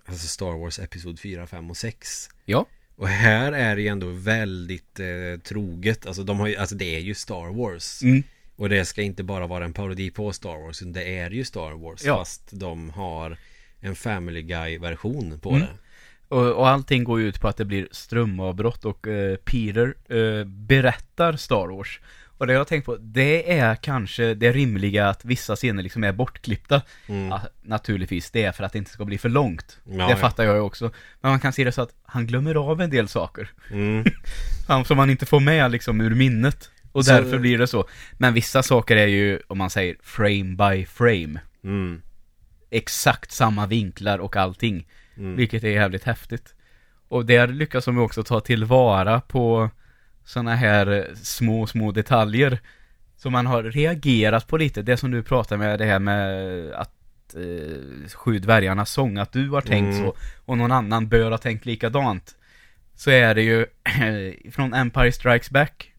A: Alltså Star Wars Episod 4, 5 och 6
B: Ja.
A: Och här är det ju ändå väldigt eh, troget Alltså de har ju, alltså det är ju Star Wars
B: Mm.
A: Och det ska inte bara vara en parodi på Star Wars utan Det är ju Star Wars
B: Ja.
A: Fast de har en Family Guy version på
B: Mm.
A: det
B: Och, och allting går ju ut på att det blir strömavbrott och eh, Peter eh, berättar Star Wars. Och det jag har tänkt på, det är kanske det rimliga att vissa scener liksom är bortklippta.
A: mm.
B: Ja, naturligtvis, det är för att det inte ska bli för långt.
A: Ja,
B: det
A: ja.
B: fattar jag ju också. Men man kan se det så att han glömmer av en del saker.
A: Mm. *laughs*
B: Som man inte får med liksom ur minnet. Och
A: Så-
B: därför blir det så. Men vissa saker är ju, om man säger frame by frame.
A: Mm.
B: Exakt samma vinklar och allting.
A: Mm.
B: Vilket är jävligt häftigt. Och där lyckas de också ta tillvara på sådana här eh, små, små detaljer. Som man har reagerat på lite. Det som du pratar med, det här med att eh, Sju dvärgarnas sång, att du har tänkt
A: Mm.
B: så och någon annan bör ha tänkt likadant. Så är det ju *clears throat* från Empire Strikes Back.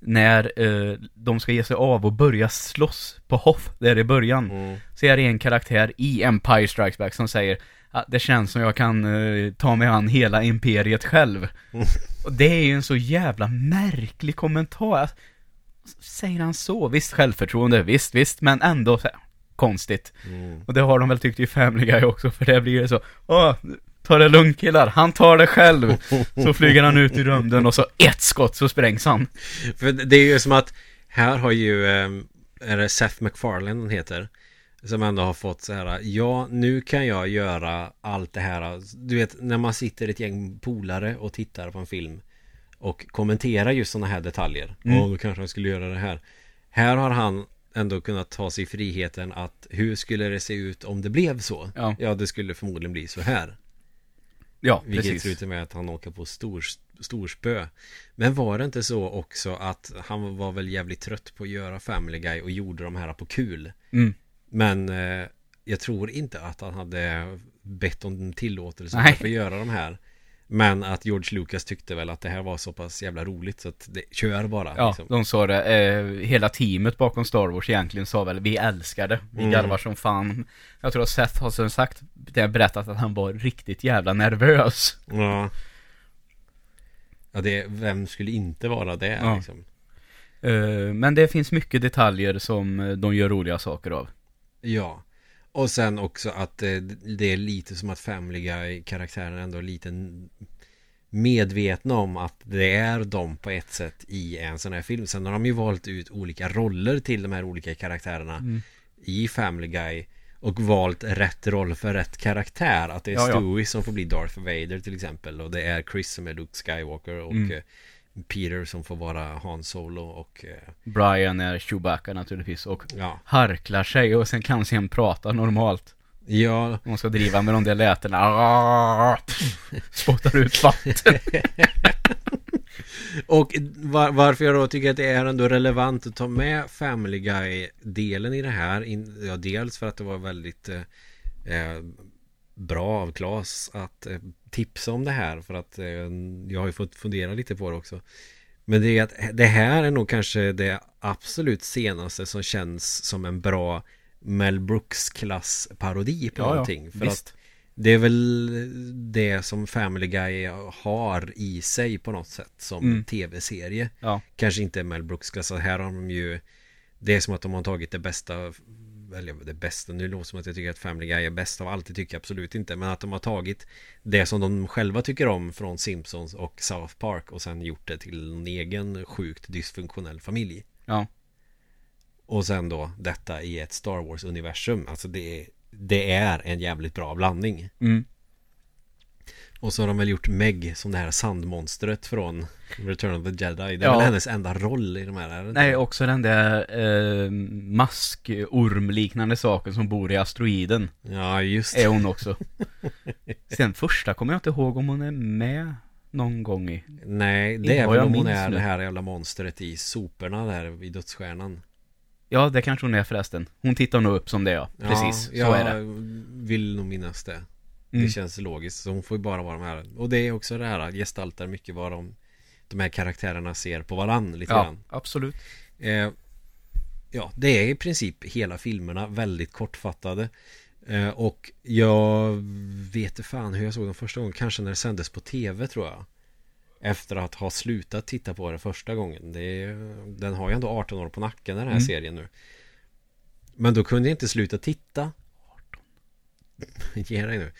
B: När eh, de ska ge sig av och börja slåss på Hoth, där i början
A: Mm.
B: så är det en karaktär i Empire Strikes Back som säger att det känns som jag kan eh, ta mig an hela imperiet själv. *laughs* Och det är ju en så jävla märklig kommentar. Säger han så? Visst självförtroende, visst, visst, men ändå konstigt.
A: Mm.
B: Och det har de väl tyckt i Family Guy också, för det blir det så, åh, ta det lugnt killar, han tar det själv. *laughs* Så flyger han ut i rymden och så ett skott så sprängs han.
A: För det är ju som att Här har ju eh, Är det Seth MacFarlane han heter Som ändå har fått så här Ja nu kan jag göra allt det här Du vet när man sitter ett gäng polare och tittar på en film Och kommenterar just sådana här detaljer
B: Mm.
A: Och då kanske han skulle göra det här Här har han ändå kunnat ta sig friheten att hur skulle det se ut om det blev så?
B: Ja.
A: Ja, det skulle förmodligen bli så här.
B: Ja,
A: Vilket
B: precis.
A: slutar med att han åker på stor, storspö. Men var det inte så också att han var väl jävligt trött på att göra Family Guy och gjorde de här på kul?
B: Mm.
A: Men eh, jag tror inte att han hade bett om tillåtelse
B: Nej.
A: för att göra de här. Men att George Lucas tyckte väl att det här var så pass jävla roligt så att det kör bara.
B: Ja,
A: liksom.
B: de sa det. Eh, hela teamet bakom Star Wars egentligen sa väl vi älskar det. Vi
A: Mm.
B: garvar som fan. Jag tror att Seth har sen sagt, det har berättat att han var riktigt jävla nervös.
A: Ja. Ja, det, vem skulle inte vara det
B: Ja.
A: liksom?
B: Eh, men det finns mycket detaljer som de gör roliga saker av.
A: Ja. Och sen också att eh, det är lite som att Family Guy-karaktären ändå är lite medvetna om att det är de på ett sätt i en sån här film. Sen har de ju valt ut olika roller till de här olika karaktärerna
B: Mm.
A: i Family Guy och valt rätt roll för rätt karaktär. Att det är
B: Ja, ja.
A: Stewie som får bli Darth Vader till exempel och det är Chris som är Luke Skywalker och
B: Mm.
A: Peter som får vara Han Solo och eh,
B: Brian är Chewbacca naturligtvis och
A: ja.
B: harklar sig och sen kan sen prata normalt.
A: Ja,
B: Man ska driva med de där lätena. *laughs* Spottar ut vatten. *laughs*
A: Och var, varför jag då tycker att det är ändå relevant att ta med Family Guy-delen i det här. In, ja, dels för att det var väldigt eh, eh, bra av Claes att eh, tipsa om det här. För att eh, jag har ju fått fundera lite på det också. Men det är att det här är nog kanske det absolut senaste som känns som en bra Mel Brooks-klass parodi på
B: Ja, ja,
A: någonting. För
B: visst.
A: att det är väl det som Family Guy har i sig på något sätt som
B: Mm.
A: tv-serie.
B: Ja.
A: Kanske inte Mel Brooks klass. Här har de ju Det är som att de har tagit det bästa Eller det bästa, nu låter det som att jag tycker att Family Guy är bäst av allt. Det tycker jag absolut inte. Men att de har tagit Det som de själva tycker om från Simpsons och South Park Och sen gjort det till en egen sjukt dysfunktionell familj.
B: Ja.
A: Och sen då detta i ett Star Wars-universum. Alltså det Det är en jävligt bra blandning.
B: Mm.
A: Och så har de väl gjort Meg som det här sandmonstret från Return of the Jedi Det är
B: Ja.
A: väl hennes enda roll i de här det?
B: Nej, också den där eh, maskorm-liknande saken som bor i asteroiden.
A: Ja just
B: Är hon också. *laughs* Sen första kommer jag inte ihåg om hon är med någon gång i.
A: Nej det är väl
B: jag
A: om hon är
B: nu.
A: det här jävla monstret i soporna där i dödsstjärnan
B: Ja, det kanske hon är förresten. Hon tittar nog upp som det ja. Precis,
A: ja,
B: så
A: jag
B: är det.
A: vill nog minnas det
B: Mm.
A: Det känns logiskt Så hon får ju bara vara de här Och det är också det här gestaltar mycket vad de De här karaktärerna ser på varann lite
B: Ja,
A: grann
B: absolut.
A: Eh, ja, det är i princip hela filmerna väldigt kortfattade. Eh, och jag vet fan hur jag såg dem första gången. Kanske när det sändes på tv tror jag. Efter att ha slutat titta på det första gången. Det är, den har ju ändå 18 år på nacken den här
B: Mm.
A: serien nu. Men då kunde jag inte sluta titta. 18. *laughs* Ge dig nu.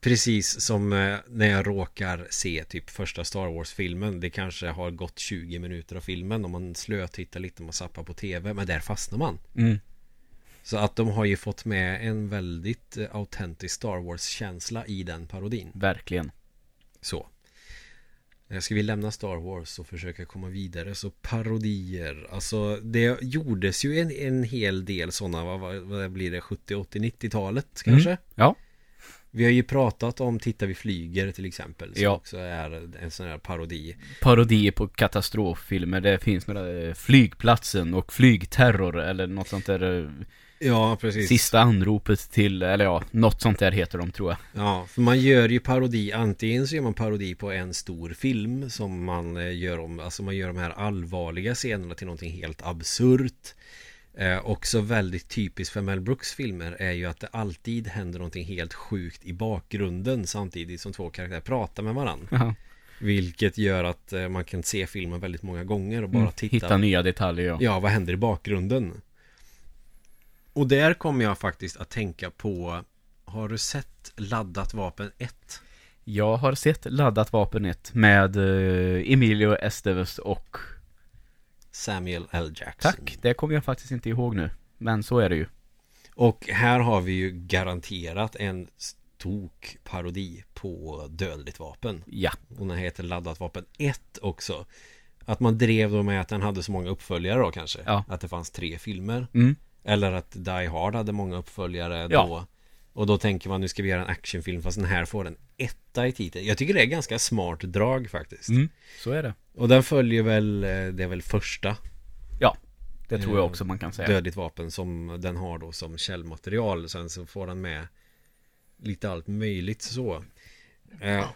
A: Precis som eh, när jag råkar se typ första Star Wars-filmen. Det kanske har gått 20 minuter av filmen om man slötittar lite, man zappar på tv. Men där fastnar man.
B: Mm.
A: Så att de har ju fått med en väldigt eh, autentisk Star Wars-känsla i den parodin.
B: Verkligen.
A: Så. Eh, Ska vi lämna Star Wars och försöka komma vidare så parodier Alltså det gjordes ju en, en hel del sådana vad, vad, blir det 70, 80, 90-talet kanske?
B: Ja.
A: Vi har ju pratat om Titta vi flyger till exempel Som
B: Ja.
A: också är en sån här parodi
B: Parodier på katastroffilmer. Det finns några eh, flygplatsen och flygterror eller något sånt där. eh,
A: Ja precis
B: Sista anropet till, eller ja, något sånt där heter de tror jag.
A: Ja, för man gör ju parodi Antingen så gör man parodi på en stor film Som man eh, gör om Alltså man gör de här allvarliga scenerna till någonting helt absurt eh, Också väldigt typiskt för Mel Brooks filmer Är ju att det alltid händer någonting helt sjukt i bakgrunden Samtidigt som två karaktärer pratar med varandra
B: Ja.
A: Vilket gör att eh, man kan se filmen väldigt många gånger och bara
B: Mm,
A: titta
B: Hitta nya detaljer ja.
A: Ja, vad händer i bakgrunden? Och där kommer jag faktiskt att tänka på Har du sett Laddat vapen 1?
B: Jag har sett Laddat vapen 1 med eh, Emilio Estevez och
A: Samuel L. Jackson
B: Tack, det kommer jag faktiskt inte ihåg nu. Men så är det ju.
A: Och här har vi ju garanterat en stok parodi på Dödligt vapen
B: Ja.
A: Och den heter Laddat vapen 1 också Att man drev då med att den hade så många uppföljare då kanske.
B: Ja.
A: Att det fanns tre filmer.
B: Mm.
A: Eller att Die Hard hade många uppföljare
B: Ja.
A: då. Och då tänker man nu ska vi göra en actionfilm fast den här får en etta i titeln. Jag tycker det är ganska smart drag faktiskt.
B: Mm. Så är det.
A: Och den följer väl, eh, det är väl första
B: Ja, det tror jag
A: Eh,
B: också man kan säga.
A: dödligt vapen som den har då som källmaterial. Sen så får den med lite allt möjligt så. Eh,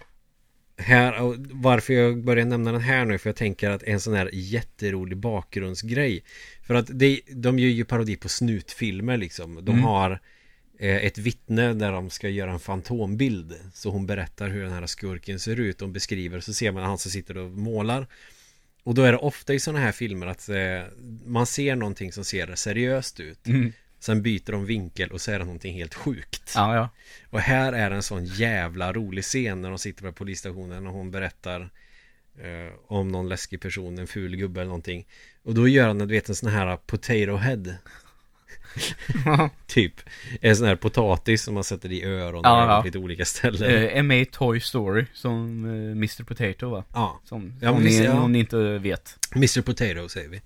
A: här, varför jag börjar nämna den här nu, för jag tänker att en sån här jätterolig bakgrundsgrej. För att det, de gör ju parodi på snutfilmer liksom. De
B: Mm.
A: har ett vittne där de ska göra en fantombild. Så hon berättar hur den här skurken ser ut. De beskriver, så ser man han som sitter och målar. Och då är det ofta i sådana här filmer att eh, man ser någonting som ser seriöst ut.
B: Mm.
A: Sen byter de vinkel och så är det någonting helt sjukt.
B: Ja, ja.
A: Och här är en sån jävla rolig scen när de sitter på polisstationen och hon berättar eh, om någon läskig person, en ful gubbe eller någonting. Och då gör han, du vet, en sån här potato head. *laughs* typ. En sån här potatis som man sätter i öron och
B: Ja, ja.
A: på lite olika ställen.
B: Eh, är med i Toy Story som eh, Mr Potato va?
A: ja,
B: Som,
A: Ja,
B: om, ni,
A: ja.
B: om ni inte vet.
A: Mr Potato säger vi.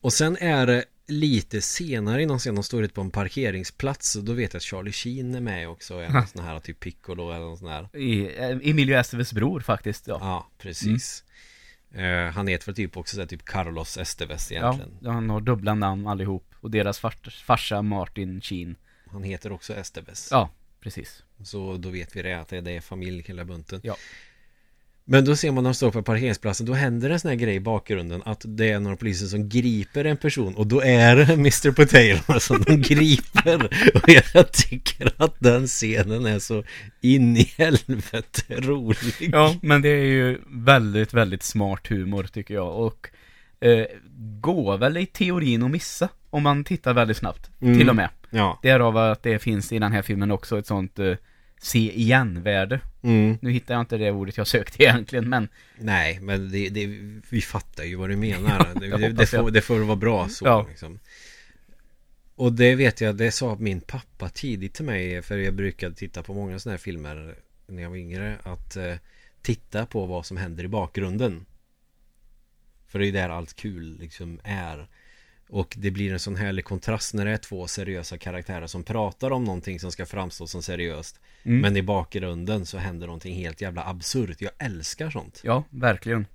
A: Och sen är det lite senare i någon scen, de står ute på en parkeringsplats och då vet jag att Charlie Sheen är med också. En sån här typ Piccolo eller någon sån här.
B: I, eh, Emilio Esteves bror faktiskt, ja.
A: Ja, precis. Eh, han heter väl typ också så här, typ Carlos Esteves
B: Ja,
A: egentligen.
B: han har dubbla namn allihop. Och deras fars, farsa Martin Sheen.
A: Han heter också Esteves.
B: Ja, precis.
A: Så då vet vi det, att det är familj hela bunten.
B: Ja.
A: Men då ser man när de står på parkeringsplatsen, då händer en sån här grej i bakgrunden att det är några poliser som griper en person och då är det Mr Potato *laughs* som de griper. Och jag tycker att den scenen är så in i helvete rolig.
B: Ja, men det är ju väldigt, väldigt smart humor tycker jag. Och eh, går väl i teorin att missa. Om man tittar väldigt snabbt.
A: Mm.
B: Till och med.
A: Ja.
B: Därav att det finns i den här filmen också ett sånt eh, se igen-värde.
A: Mm.
B: Nu hittar jag inte det ordet jag sökte *laughs* egentligen, men
A: Nej, men det, det, vi fattar ju vad du menar. *laughs* det, det, det, får, det får vara bra så.
B: Ja.
A: Liksom. Och det vet jag, det sa min pappa tidigt till mig. För jag brukade titta på många sådana här filmer när jag var yngre. Att eh, titta på vad som händer i bakgrunden. För det är ju där allt kul liksom är. Och det blir en sån härlig kontrast när det är två seriösa karaktärer som pratar om någonting som ska framstå som seriöst.
B: Mm.
A: Men i bakgrunden så händer någonting helt jävla absurt. Jag älskar sånt.
B: ja, verkligen.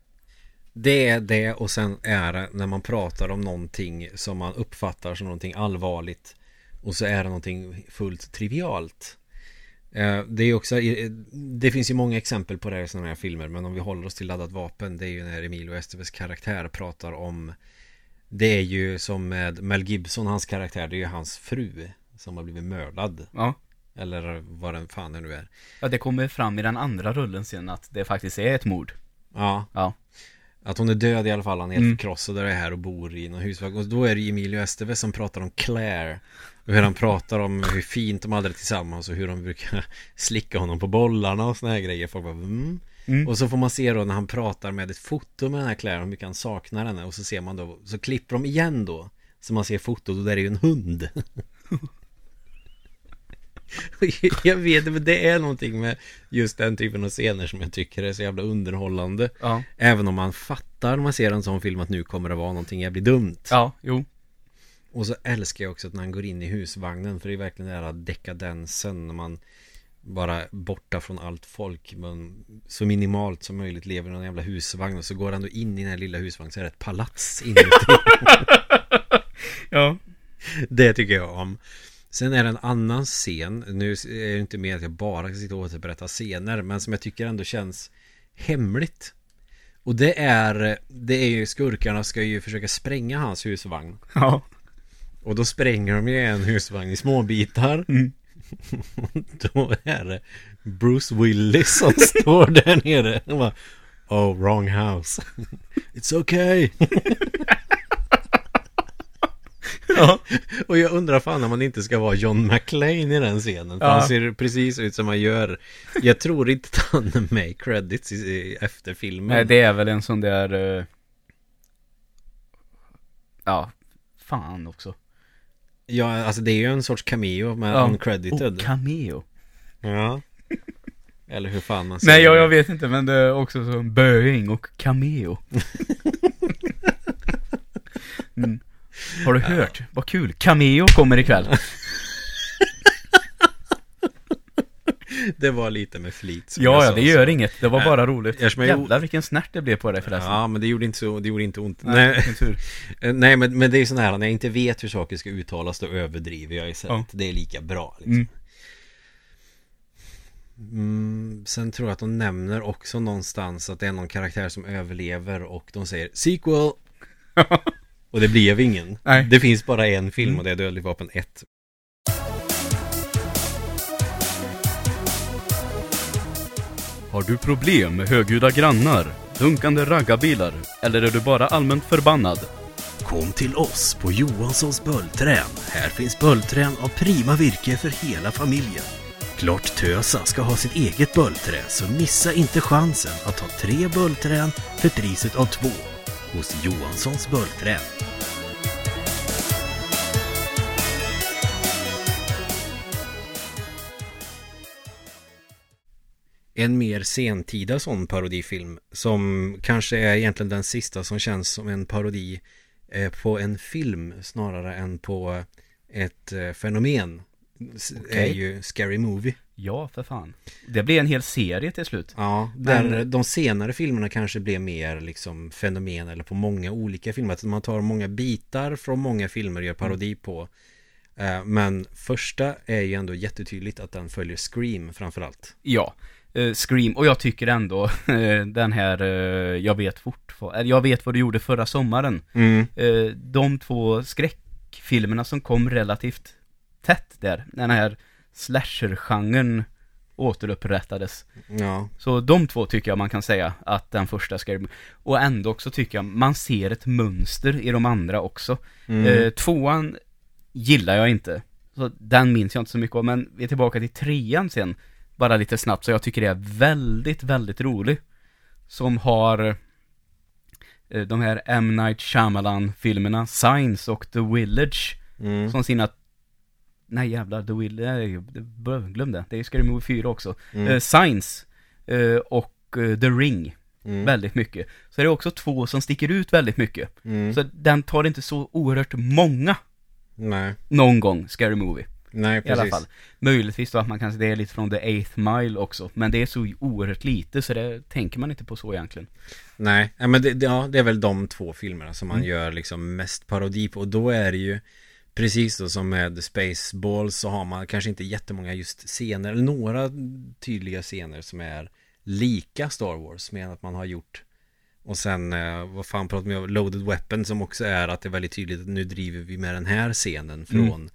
A: Det är det och sen är det när man pratar om någonting som man uppfattar som någonting allvarligt och så är det någonting fullt trivialt. Eh, Det är också, det finns ju många exempel på det i sådana här filmer men om vi håller oss till laddat vapen det är ju när Emilio Esteves karaktär pratar om Det är ju som med Mel Gibson, hans karaktär, det är ju hans fru som har blivit mördad
B: Ja.
A: Eller vad den fan det nu är
B: Ja, det kommer fram i den andra rullen sen att det faktiskt är ett mord.
A: Ja,
B: Ja.
A: Att hon är död i alla fall, han är helt
B: Mm.
A: förkrossad och är här och bor i någon husvagn. Och då är det Emilio Estevez som pratar om Claire. Och hur han pratar om hur fint de hade det tillsammans och hur de brukar *laughs* slicka honom på bollarna och såna här grejer. Folk bara mm.
B: Mm.
A: Och så får man se då när han pratar med ett foto med den här Claire, hur mycket han saknar henne. Och så ser man då, så klipper de igen då. Så man ser fotot och där är ju en hund. *laughs* jag vet, men det är någonting med just den typen av scener som jag tycker är så jävla underhållande.
B: Ja.
A: Även om man fattar när man ser en sån film att nu kommer det vara någonting jävligt dumt.
B: Ja, jo.
A: Och så älskar jag också att när han går in i husvagnen för det är verkligen den här dekadensen när man bara borta från allt folk men så minimalt som möjligt lever i någon jävla husvagn och så går han då in i den här lilla husvagnen så är det ett palats inuti. *laughs*
B: Ja.
A: det tycker jag om. Sen är det en annan scen, nu är det inte mer att jag bara ska sitta och återberätta scener men som jag tycker ändå känns hemligt. Och det är, det är ju skurkarna ska ju försöka spränga hans husvagn.
B: Ja.
A: Och då spränger de ju en husvagn i små bitar.
B: Mm. *laughs*
A: då är det Bruce Willis som *laughs* står där nere. Och bara, oh, wrong house. *laughs* It's okay.
B: Ja.
A: Och jag undrar fan om man inte ska vara John McClane i den scenen. För
B: Ja.
A: han ser precis ut som han gör. Jag tror inte att han är med i credits i, i, efter filmen.
B: Nej, det är väl en sån där... eh, Ja, fan också.
A: Ja, alltså det är ju en sorts cameo med
B: ja.
A: uncredited.
B: Oh, cameo.
A: Ja. *laughs* Eller hur fan man säger
B: Nej, jag, jag vet inte, men det är också som böing och cameo. *laughs* mm. Har du hört? Vad kul. Cameo kommer ikväll. *laughs* *laughs*
A: Det var lite med flit
B: Ja, ja, det gör
A: så.
B: inget. Det var
A: Nej,
B: bara roligt.
A: jag-
B: Jävlar vilken snärt det blev på dig förresten.
A: Ja, men det gjorde inte, så, det gjorde inte ont.
B: Nej,
A: Nej. *laughs* Eh, Nej men, men det är ju sån här, när jag inte vet hur saker ska uttalas då överdriver jag istället.
B: Ja.
A: Det är lika bra liksom.
B: Mm.
A: Mm, sen tror jag att de nämner också någonstans att det är någon karaktär som överlever och de säger sequel. *laughs* och det blev ingen.
B: Nej.
A: Det finns bara en film
B: Mm.
A: och det är Dödligt vapen 1.
B: Har du problem med högljudda grannar, dunkande raggarbilar eller är du bara allmänt förbannad?
A: Kom till oss på Johanssons Böldträn. Här finns böldträn av prima virke för hela familjen. Klart Tösa ska ha sitt eget böldträ, så missa inte chansen att ha tre böldträn för priset av två hos Johanssons Böldträn. En mer sentida sån parodifilm som kanske är egentligen den sista som känns som en parodi eh, på en film snarare än på ett eh, fenomen s- är
B: Okej.
A: ju Scary Movie.
B: Ja, för fan. Det blir en hel serie till slut.
A: Ja, där
B: Men-
A: de senare filmerna kanske blev mer liksom fenomen eller på många olika filmer. Att man tar många bitar från många filmer och gör parodi på. Eh, Men första är ju ändå jättetydligt att den följer Scream framförallt.
B: Ja, eh, Scream. Och jag tycker ändå *laughs* eh, den här, eh, jag vet fortfarande, jag vet vad du gjorde förra sommaren.
A: Mm.
B: Eh, de två skräckfilmerna som kom relativt tätt där, när den här slasher-genren återupprättades.
A: Ja,
B: Så de två tycker jag man kan säga att den första ska Och ändå också tycker jag man ser ett mönster i de andra också.
A: Mm.
B: Eh, tvåan gillar jag inte. Så den minns jag inte så mycket av, men vi är tillbaka till trean sen. Bara lite snabbt, så jag tycker det är väldigt, väldigt rolig. Som har eh, de här M. Night Shyamalan-filmerna, Signs och The Village,
A: mm.
B: som sina Nej jävlar, The Village, glöm det. Det är Scary Movie 4 också.
A: Mm.
B: Eh, Signs eh, och eh, The Ring,
A: Mm.
B: väldigt mycket. Så är det också två som sticker ut väldigt mycket.
A: Mm.
B: Så den tar inte så oerhört många
A: Nej,
B: någon gång, Scary Movie.
A: Nej
B: I
A: precis.
B: alla fall. Möjligtvis då att man kanske, det är lite från The Eighth Mile också. Men det är så oerhört lite så det tänker man inte på så egentligen.
A: Nej, men det, det- ja, det är väl de två filmerna som man
B: Mm.
A: gör liksom mest parodi på. Och då är det ju precis då som med Spaceballs så har man kanske inte jättemånga just scener, eller några tydliga scener som är lika Star Wars med att man har gjort och sen, eh, vad fan pratar vi om, Loaded Weapon som också är att det är väldigt tydligt att nu driver vi med den här scenen från eh,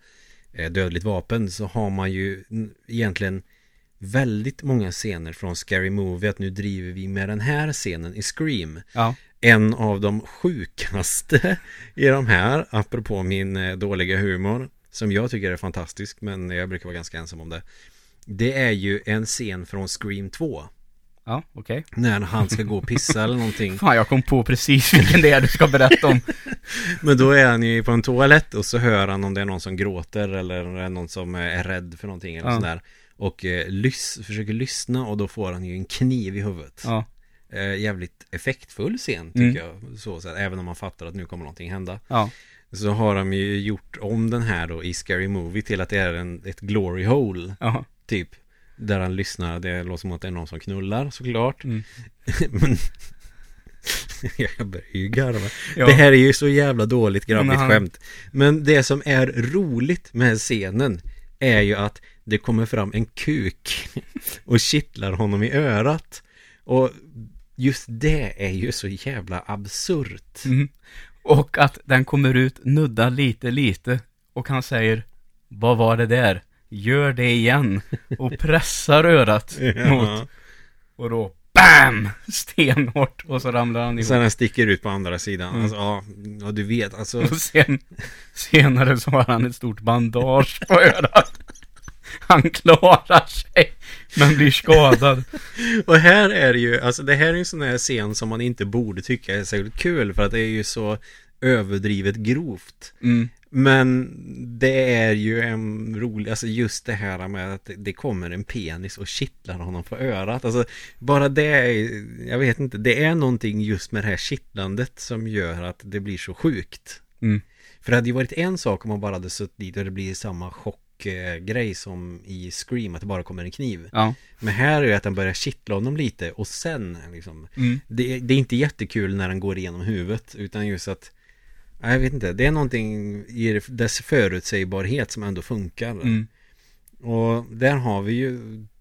A: Dödligt Vapen så har man ju egentligen väldigt många scener från Scary Movie att nu driver vi med den här scenen i Scream.
B: Ja.
A: En av de sjukaste i de här, apropå min eh, dåliga humor, som jag tycker är fantastisk, men jag brukar vara ganska ensam om det. Det är ju en scen från Scream 2.
B: Ja, okej.
A: När han ska gå och pissa eller någonting. *laughs*
B: Fan, jag kom på precis vilken det är du ska berätta om. *laughs*
A: Men då är han ju på en toalett och så hör han om det är någon som gråter eller någon som är rädd för någonting eller
B: Ja.
A: sådär. Och eh, lys- försöker lyssna och då får han ju en kniv i huvudet.
B: Ja.
A: Eh, jävligt effektfull scen tycker
B: Mm.
A: jag. Så, så, även om man fattar att nu kommer någonting hända.
B: Ja.
A: Så har de ju gjort om den här då i Scary Movie till att det är en, ett glory hole
B: Ja.
A: typ. Där han lyssnar, det låter som att det är någon som knullar såklart.
B: Mm. *laughs*
A: Men *laughs* jag börjar ju garva.
B: Ja.
A: Det här är ju så jävla dåligt grabbigt
B: han-
A: skämt. Men det som är roligt med scenen är ju att det kommer fram en kuk *laughs* och kittlar honom i örat. Och just det är ju så jävla absurt.
B: Mm. Och att den kommer ut, nuddar lite, lite. Och han säger, vad var det där? Gör det igen. Och pressar örat *laughs* mot. Och då, BAM! Stenhårt. Och så ramlar han ihop.
A: Sen den sticker ut på andra sidan.
B: Mm.
A: Alltså, ja, ja, du vet, alltså.
B: Och sen, senare så har han ett stort bandage på örat. Han klarar sig, men blir skadad. *laughs*
A: Och här är det ju, alltså det här är ju en sån här scen som man inte borde tycka är särskilt kul för att det är ju så överdrivet grovt.
B: Mm.
A: Men det är ju en rolig, alltså just det här med att det- kommer en penis och kittlar honom på örat. Alltså bara det, är, jag vet inte, det är någonting just med det här kittlandet som gör att det blir så sjukt.
B: Mm.
A: För det hade ju varit en sak om man bara hade suttit dit och det blir samma chockgrej som i Scream, att det bara kommer en kniv.
B: Ja.
A: Men här är det att den börjar kittla honom lite och sen liksom
B: Mm.
A: det, det är inte jättekul när den går igenom huvudet utan just att Jag vet inte, det är någonting i dess förutsägbarhet som ändå funkar
B: Mm.
A: Och där har vi ju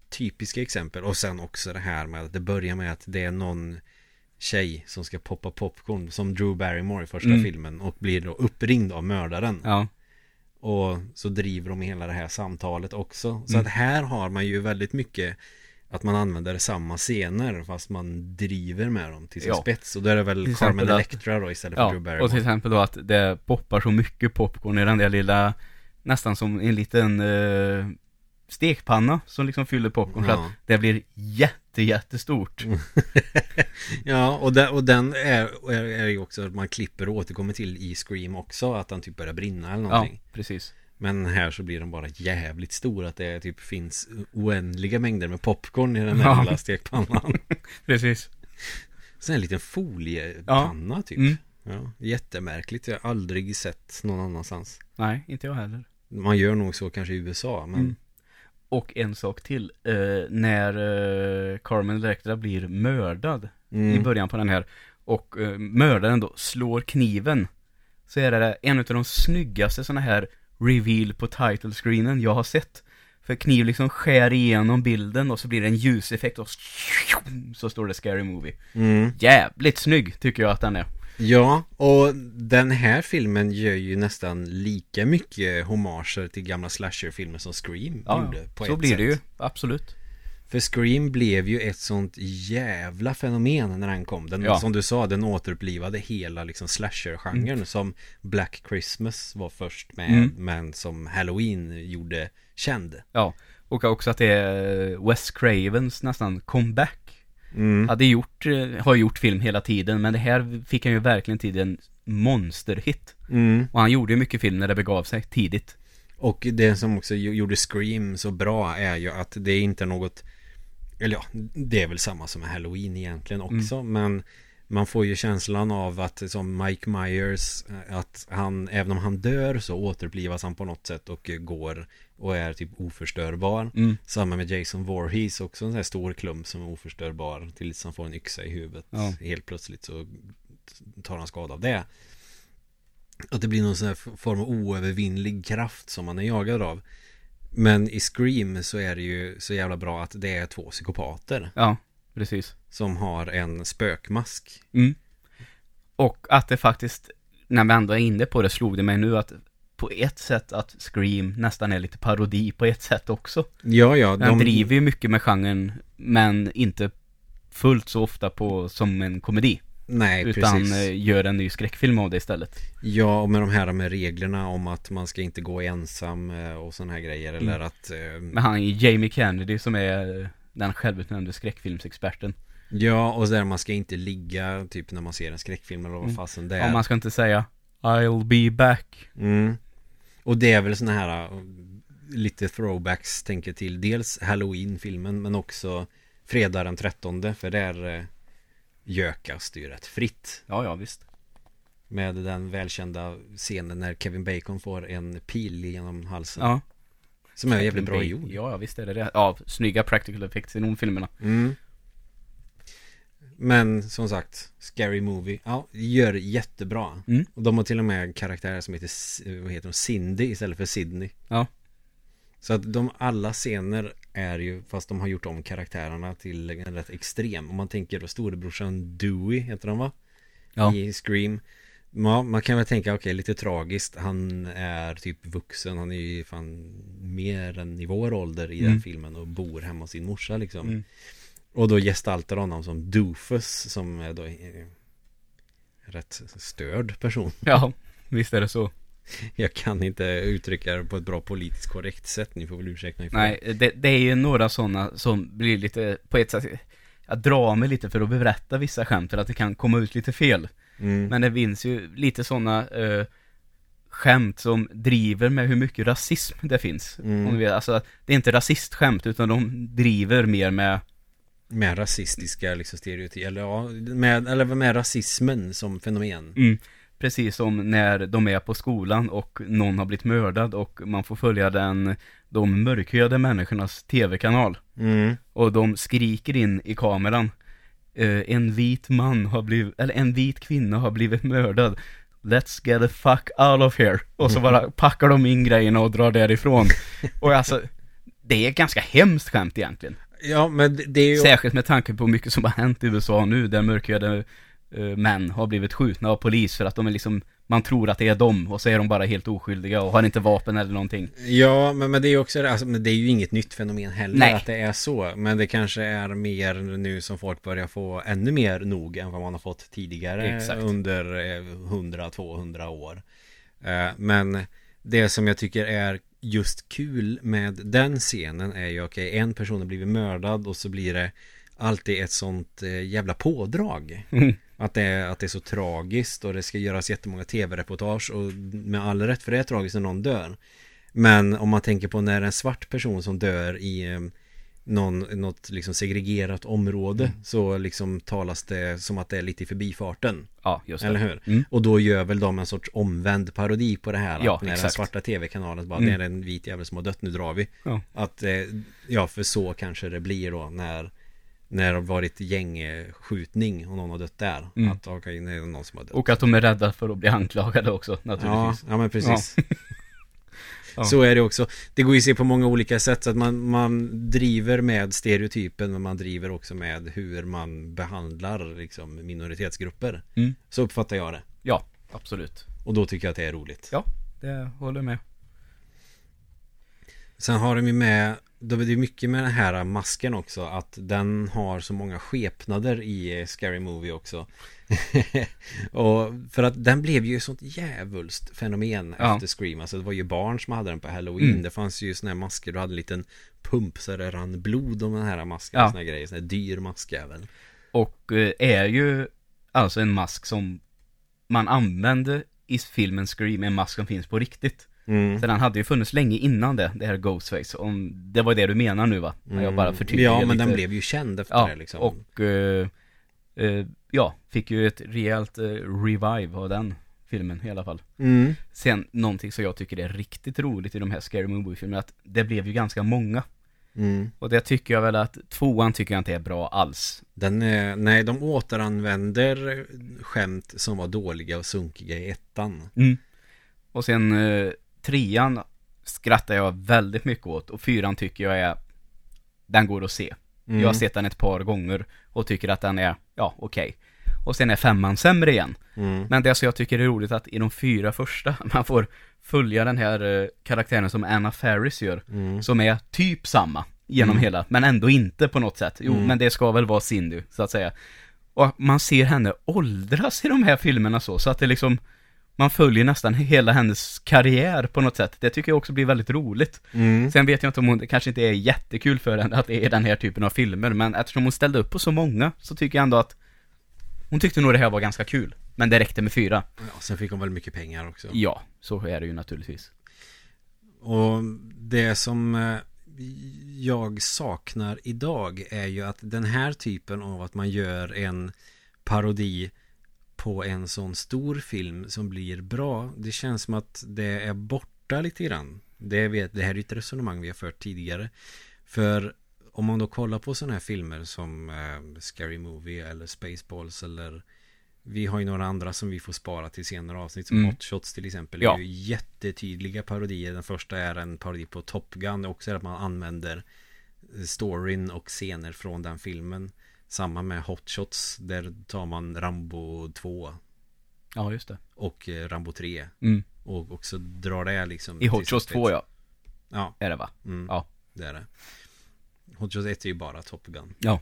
A: typiska exempel och sen också det här med att det börjar med att det är någon tjej som ska poppa popcorn som Drew Barrymore i första
B: Mm.
A: filmen och blir då uppringd av mördaren
B: Ja.
A: och så driver de hela det här samtalet också. Så
B: Mm.
A: att här har man ju väldigt mycket att man använder samma scener fast man driver med dem till sin
B: Ja.
A: spets. Och då är det väl Carmen Electra då istället för
B: Ja,
A: Drew
B: och till
A: Barrymore.
B: exempel då att det poppar så mycket popcorn i den där lilla Nästan som en liten eh, stekpanna som liksom fyller popcorn så
A: Ja.
B: att det blir jätte jättestort. *laughs*
A: Ja, och, den, och den är, är, ju också att man klipper och återkommer till i Scream också att den typ börjar brinna eller
B: Ja,
A: någonting.
B: precis.
A: Men här så blir den bara jävligt stor att det typ finns oändliga mängder med popcorn i den här
B: Ja.
A: lilla stekpannan. *laughs*
B: Precis.
A: Sen en liten foliepanna typ.
B: Mm.
A: Ja, jättemärkligt. Jag har aldrig sett någon annanstans.
B: Nej, inte jag heller.
A: Man gör nog så kanske i USA, men
B: Mm. Och en sak till. Eh, när eh, Carmen Electra blir mördad i
A: mm.
B: början på den här och eh, mördaren då slår kniven så är det en av de snyggaste sådana här reveal på title screenen jag har sett. För kniv liksom skär igenom bilden och så blir det en ljuseffekt och så står det Scary Movie.
A: Mm.
B: Jävligt snygg tycker jag att den är.
A: Ja, och den här filmen gör ju nästan lika mycket homager till gamla slasherfilmer som Scream
B: Ja,
A: gjorde på
B: så
A: ett
B: blir
A: sätt.
B: det ju. Absolut.
A: För Scream blev ju ett sånt jävla fenomen när den kom. Den,
B: Ja.
A: Som du sa, den återupplivade hela liksom slasher-genren som Black Christmas var först med,
B: Mm.
A: men som Halloween gjorde känd.
B: Ja. Och också att det är Wes Cravens nästan comeback.
A: Mm.
B: Hade gjort, eh, har gjort film hela tiden men det här fick han ju verkligen till en monsterhit.
A: Mm.
B: Och han gjorde ju mycket film när det begav sig tidigt.
A: Och det som också gjo- gjorde Scream så bra är ju att det är inte något Eller ja, det är väl samma som med Halloween egentligen också Men man får ju känslan av att som Mike Myers Att han, även om han dör så återupplivas han på något sätt och går Och är typ oförstörbar.
B: Mm.
A: Samma med Jason Voorhees också en sån här stor klump som är oförstörbar Tills han får en yxa i huvudet.
B: Ja.
A: Helt plötsligt så tar han skada av det. Att det blir någon sån här form av oövervinnlig kraft som man är jagad av Men i Scream så är det ju så jävla bra att det är två psykopater
B: Ja, precis.
A: Som har en spökmask
B: Mm. Och att det faktiskt, när vi ändå är inne på det, slog det mig nu att på ett sätt att Scream nästan är lite parodi på ett sätt också.
A: Ja, ja,
B: Den driver ju mycket med genren, men inte fullt så ofta på som en komedi.
A: Nej,
B: utan
A: precis
B: eh, gör en ny skräckfilm av det istället.
A: Ja, och med de här med reglerna om att man ska inte gå ensam eh, och sådana här grejer
B: Mm.
A: Eller att eh,
B: Men han är Jamie Kennedy som är eh, den självutnämnde skräckfilmsexperten.
A: Ja, och där man ska inte ligga typ när man ser en skräckfilm eller vad
B: Mm.
A: fasen det
B: Ja,
A: är
B: man ska inte säga I'll be back.
A: mm. Och det är väl såna här lite throwbacks tänker till dels Halloween-filmen men också Fredag den 13 för där uh, gökas det ju rätt fritt
B: Ja, ja, visst.
A: Med den välkända scenen när Kevin Bacon får en pil genom halsen
B: Ja.
A: Som är jävligt bra gjord
B: Ja, ja, visst är det det. Ja, snygga practical effects i de filmerna.
A: mm. Men som sagt Scary Movie Ja, gör jättebra
B: Mm.
A: Och de har till och med karaktärer som heter Vad heter de? Cindy istället för Sydney
B: Ja.
A: Så att de alla scener är ju Fast de har gjort om karaktärerna till en rätt extrem Om man tänker då storebrorsan Dewey heter han va?
B: Ja.
A: I Scream Ja, man kan väl tänka okej lite tragiskt Han är typ vuxen Han är ju fan mer än i vår ålder i
B: Mm.
A: den filmen Och bor hemma hos sin morsa liksom
B: Mm.
A: Och då gestaltar honom som Doofus Som är då eh, Rätt störd person
B: Ja, visst är det så. *laughs*
A: Jag kan inte uttrycka det på ett bra politiskt korrekt sätt Ni får väl ursäkta mig för det.
B: Nej, det, det är ju några sådana som blir lite, på ett sätt, jag drar mig lite för att berätta vissa skämt, för att det kan komma ut lite fel.
A: mm.
B: Men det finns ju lite sådana eh, skämt som driver med hur mycket rasism det finns.
A: Mm.
B: Om du vet, alltså, det är inte rasistskämt, utan de driver mer med,
A: Med rasistiska liksom stereotyper Eller ja, med, eller med rasismen som fenomen
B: mm, Precis som när de är på skolan och någon har blivit mördad och man får följa den, de mörkhyade människornas tv-kanal.
A: Mm.
B: Och de skriker in i kameran. Eh, en vit man har blivit, eller en vit kvinna har blivit mördad. Let's get the fuck out of here. Och så bara *laughs* packar de in grejerna och drar därifrån. Och alltså, det är ett ganska hemskt skämt egentligen.
A: Ja, men det- är ju...
B: Särskilt med tanke på mycket som har hänt i USA nu, där mörkhyade män har blivit skjutna av polis för att de är liksom, man tror att det är dem och så är de bara helt oskyldiga och har inte vapen eller någonting.
A: Ja, men, men det är ju också alltså, men det är ju inget nytt fenomen heller
B: Nej.
A: att det är så. Men det kanske är mer nu som folk börjar få ännu mer nog än vad man har fått tidigare
B: Exakt.
A: under eh, 100-200 år. Eh, Men det som jag tycker är just kul med den scenen är ju okej, en person har blivit mördad och så blir det alltid ett sånt eh, jävla pådrag.
B: Mm.
A: Att det, är, att det är så tragiskt och det ska göras jättemånga tv-reportage och med all rätt för det är tragiskt när någon dör. Men om man tänker på när en svart person som dör i eh, någon, något liksom segregerat område
B: Mm.
A: så liksom talas det som att det är lite i förbifarten.
B: Ja, just det.
A: Eller hur?
B: Mm.
A: Och då gör väl de en sorts omvänd parodi på det här.
B: Ja,
A: att när den
B: exakt.
A: svarta tv-kanalen bara,
B: Mm.
A: det är en vit jävel som har dött, nu drar vi.
B: Ja.
A: Att, eh, ja för så kanske det blir då när när det varit gängskjutning och någon har dött där.
B: Mm.
A: Att okej, det är någon som har dött.
B: Och att de är rädda för att bli anklagade också,
A: Ja,
B: naturligtvis.
A: ja men precis.
B: Ja. *laughs*
A: Så är det också. Det går ju att se på många olika sätt. Så att man, man driver med stereotypen men man driver också med hur man behandlar liksom, minoritetsgrupper.
B: Mm.
A: Så uppfattar jag det.
B: Ja, absolut.
A: Och då tycker jag att det är roligt.
B: Ja, det håller jag med.
A: Sen har de ju med då är det mycket med den här masken också Att den har så många skepnader i Scary Movie också *laughs* Och för att den blev ju ett sånt djävulskt fenomen
B: Ja.
A: efter Scream Alltså det var ju barn som hade den på Halloween
B: Mm.
A: Det fanns ju såna här masker Du hade en liten pump så det rann blod om den här masken
B: Ja.
A: och såna grejer Sån här dyr mask även
B: Och eh, är ju alltså en mask som man använde i filmen Scream, en mask som finns på riktigt.
A: Mm.
B: Så den hade ju funnits länge innan det, det här Ghostface. Om det var det du menar nu va? När jag bara
A: Mm. Ja men
B: lite.
A: den blev ju känd efter
B: Ja,
A: det liksom
B: och eh, eh, ja, fick ju ett rejält eh, revive av den filmen i alla fall.
A: mm.
B: Sen någonting som jag tycker är riktigt roligt i de här Scary Movie-filmerna, att det blev ju ganska många.
A: Mm.
B: Och det tycker jag väl att tvåan tycker jag inte är bra alls.
A: Den är, nej, de återanvänder skämt som var dåliga och sunkiga i ettan.
B: Mm. Och sen eh, trean skrattar jag väldigt mycket åt och fyran tycker jag är Den går att se.
A: Mm.
B: Jag har sett den ett par gånger och tycker att den är, ja okej. Och sen är femman sämre igen.
A: Mm.
B: Men det som jag tycker är roligt att i de fyra första, *laughs* man får följa den här eh, karaktären som Anna Faris gör.
A: Mm.
B: Som är typ samma genom
A: Mm.
B: hela, men ändå inte på något sätt. Jo,
A: Mm.
B: men det ska väl vara Cindy, så att säga. Och man ser henne åldras i de här filmerna så, så att det liksom man följer nästan hela hennes karriär på något sätt. Det tycker jag också blir väldigt roligt.
A: Mm.
B: Sen vet jag inte om hon, det kanske inte är jättekul för henne att det är den här typen av filmer, men eftersom hon ställde upp på så många så tycker jag ändå att hon tyckte nog det här var ganska kul. Men det räckte med fyra.
A: Ja, sen fick hon väl mycket pengar också.
B: Ja, så är det ju naturligtvis.
A: Och det som eh, jag saknar idag är ju att den här typen av att man gör en parodi på en sån stor film som blir bra. Det känns som att det är borta lite grann. Det, vet, det här är ett resonemang vi har fört tidigare. För om man då kollar på sådana här filmer som eh, Scary Movie eller Spaceballs eller vi har ju några andra som vi får spara till senare avsnitt som
B: Mm.
A: Hot Shots till exempel.
B: Ja.
A: Det är ju jättetydliga parodier. Den första är en parodi på Top Gun. Också är att man använder storyn och scener från den filmen. Samma med Hot Shots. Där tar man Rambo 2
B: Ja, just det.
A: och eh, Rambo 3.
B: Mm.
A: Och också drar det liksom
B: I Hot
A: till
B: Shots
A: sin
B: 2
A: spets.
B: ja,
A: Ja,
B: är det va?
A: mm,
B: Ja.
A: det är det. Hot Shots 1 är ju bara Top Gun.
B: Ja.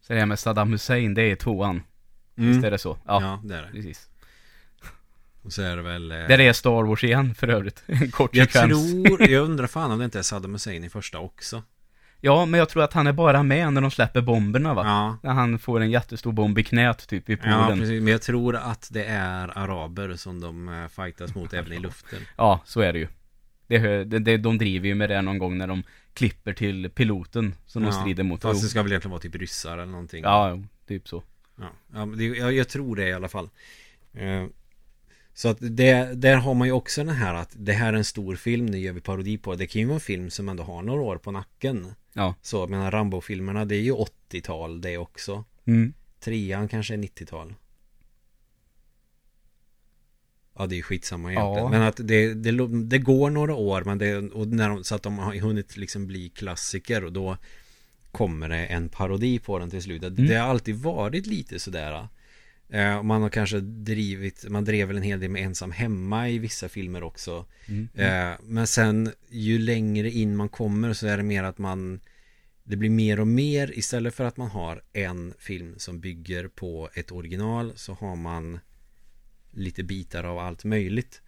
B: Så det här med Saddam Hussein, det är tvåan. Visst är det så? Ja,
A: Ja, det är det.
B: precis.
A: Och så är det väl... eh,
B: Där är Star Wars igen för övrigt. *laughs* En kort
A: jag
B: sekvens.
A: tror, *laughs* jag undrar fan om det inte är Saddam Hussein i första också.
B: Ja, men jag tror att han är bara med när de släpper bomberna va?
A: Ja,
B: När han får en jättestor bomb i knät typ i
A: ja
B: poolen. Ja,
A: precis. Men jag tror att det är araber som de eh, fightas mot även i *laughs* luften.
B: så är det ju. Det, det, de driver ju med det någon gång när de klipper till piloten som de
A: Ja,
B: strider mot.
A: Fast det ska väl egentligen vara typ ryssar eller någonting.
B: Ja, typ så.
A: Ja, ja jag, jag tror det i alla fall. Så att det, där har man ju också den här att det här är en stor film, nu gör vi parodi på det. Det kan ju vara en film som ändå har några år på nacken.
B: Ja.
A: Så, menar Rambo-filmerna, det är ju 80-tal det också.
B: Mm.
A: Trean kanske är 90-tal. Ja, det är ju skitsamma egentligen.
B: Ja.
A: Men att det, det, det går några år, men det, och när de, så att de har hunnit liksom bli klassiker och då kommer det en parodi på den till slut.
B: Mm.
A: Det har alltid varit lite sådär. Eh, man har kanske drivit, man drev väl en hel del med ensam hemma i vissa filmer också.
B: Mm.
A: Eh, men sen ju längre in man kommer så är det mer att man Det blir mer och mer istället för att man har en film som bygger på ett original så har man Lite bitar av allt möjligt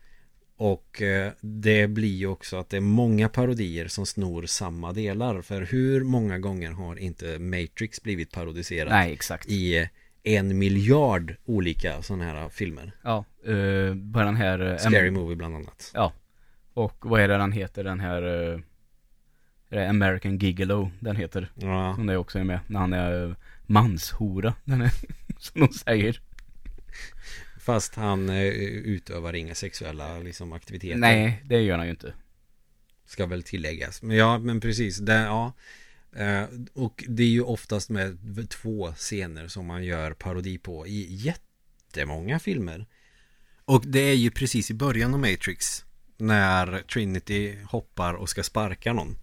A: Och eh, det blir ju också att det är många parodier som snor samma delar För hur många gånger har inte Matrix blivit parodiserat
B: Nej, exakt.
A: I en miljard olika sådana här filmer
B: Ja, uh, bara den här... eh,
A: Scary Movie bland annat
B: Ja. Och vad är det den heter, den här... Uh, American Gigolo, den heter.
A: Ja,
B: Som det också är med. När han är uh, manshora. *laughs* Den är, som de säger.
A: fast han eh, utövar inga sexuella liksom, aktiviteter
B: Nej, det gör han ju inte.
A: Ska väl tilläggas Men ja, men precis det, ja Eh, Och det är ju oftast med två scener som man gör parodi på i jättemånga filmer Och det är ju precis i början av Matrix När Trinity hoppar och ska sparka någon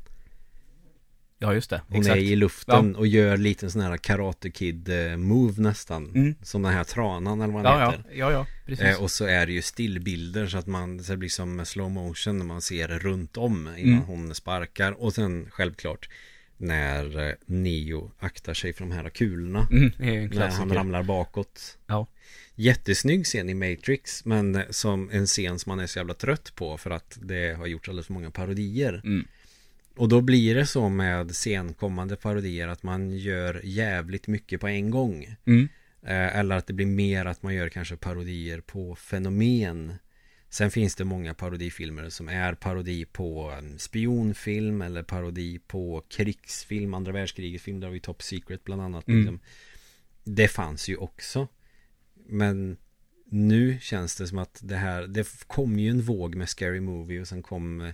B: Ja, just det.
A: Hon
B: exakt.
A: är i luften och gör lite sån här Karate Kid eh, nästan
B: Mm.
A: Som den här tranan eller vad den
B: Ja,
A: heter
B: ja, ja, ja, precis.
A: Eh, och så är det ju stillbilder så att man så det blir som slow motion när man ser runt om innan
B: Mm.
A: hon sparkar. Och sen självklart när eh, Neo aktar sig för de här kulorna.
B: Mm,
A: När han ramlar bakåt.
B: Ja.
A: Jättesnygg scen i Matrix men som en scen som man är så jävla trött på för att det har gjorts alldeles för många parodier.
B: Mm.
A: Och då blir det så med senkommande parodier att man gör jävligt mycket på en gång.
B: Mm.
A: Eh, Eller att det blir mer att man gör kanske parodier på fenomen Sen finns det många parodifilmer som är parodi på spionfilm eller parodi på krigsfilm, andra världskrigets film, där har vi Top Secret bland annat.
B: Mm.
A: Liksom. Det fanns ju också. Men nu känns det som att det här, det kom ju en våg med Scary Movie och sen kom eh,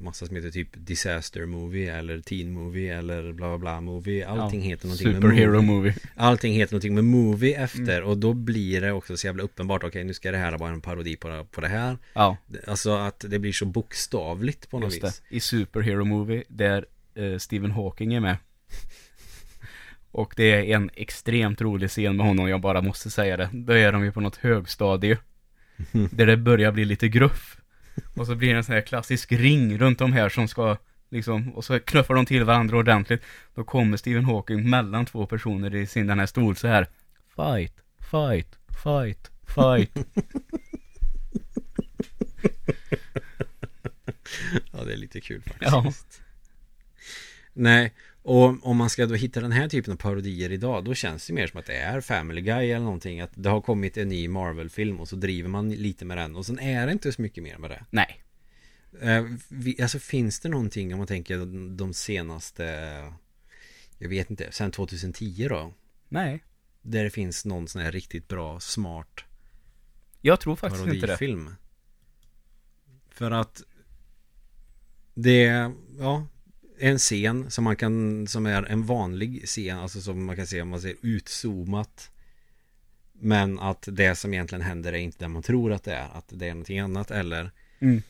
A: massa som heter typ Disaster Movie eller Teen Movie eller bla bla bla Movie. Allting
B: Ja,
A: heter någonting med
B: Superhero
A: movie.
B: movie.
A: Allting heter någonting med movie efter
B: Mm.
A: och då blir det också så jävla uppenbart Okej nu ska det här vara en parodi på, på det här
B: Ja,
A: Alltså att det blir så bokstavligt på något
B: just
A: vis
B: det. I Superhero movie, där eh, Stephen Hawking är med. *laughs* Och det är en extremt rolig scen med honom, jag bara måste säga det. Då är de ju på något högstadie. *laughs* Där det börjar bli lite gruff. Och så blir det en sån här klassisk ring runt de här som ska liksom, och så knuffar de till varandra ordentligt. Då kommer Stephen Hawking mellan två personer i sin den här stol så här. Fight, fight, fight, fight. *laughs*
A: Ja det är lite kul faktiskt
B: Ja.
A: Nej och om man ska då hitta den här typen av parodier idag Då känns det mer som att det är Family Guy eller någonting Att det har kommit en ny Marvel-film och så driver man lite med den Och sen är det inte så mycket mer med det
B: Nej.
A: Eh, vi, alltså finns det någonting om man tänker de, senaste Jag vet inte, sen 2010 då
B: Nej.
A: Där det finns någon sån här riktigt bra, smart
B: Jag tror faktiskt inte det.
A: parodifilm För att Det ja En scen som man kan, som är en vanlig scen Alltså som man kan se om man ser utzoomat Men att det som egentligen händer är inte det man tror att det är Att det är någonting annat eller
B: Mm.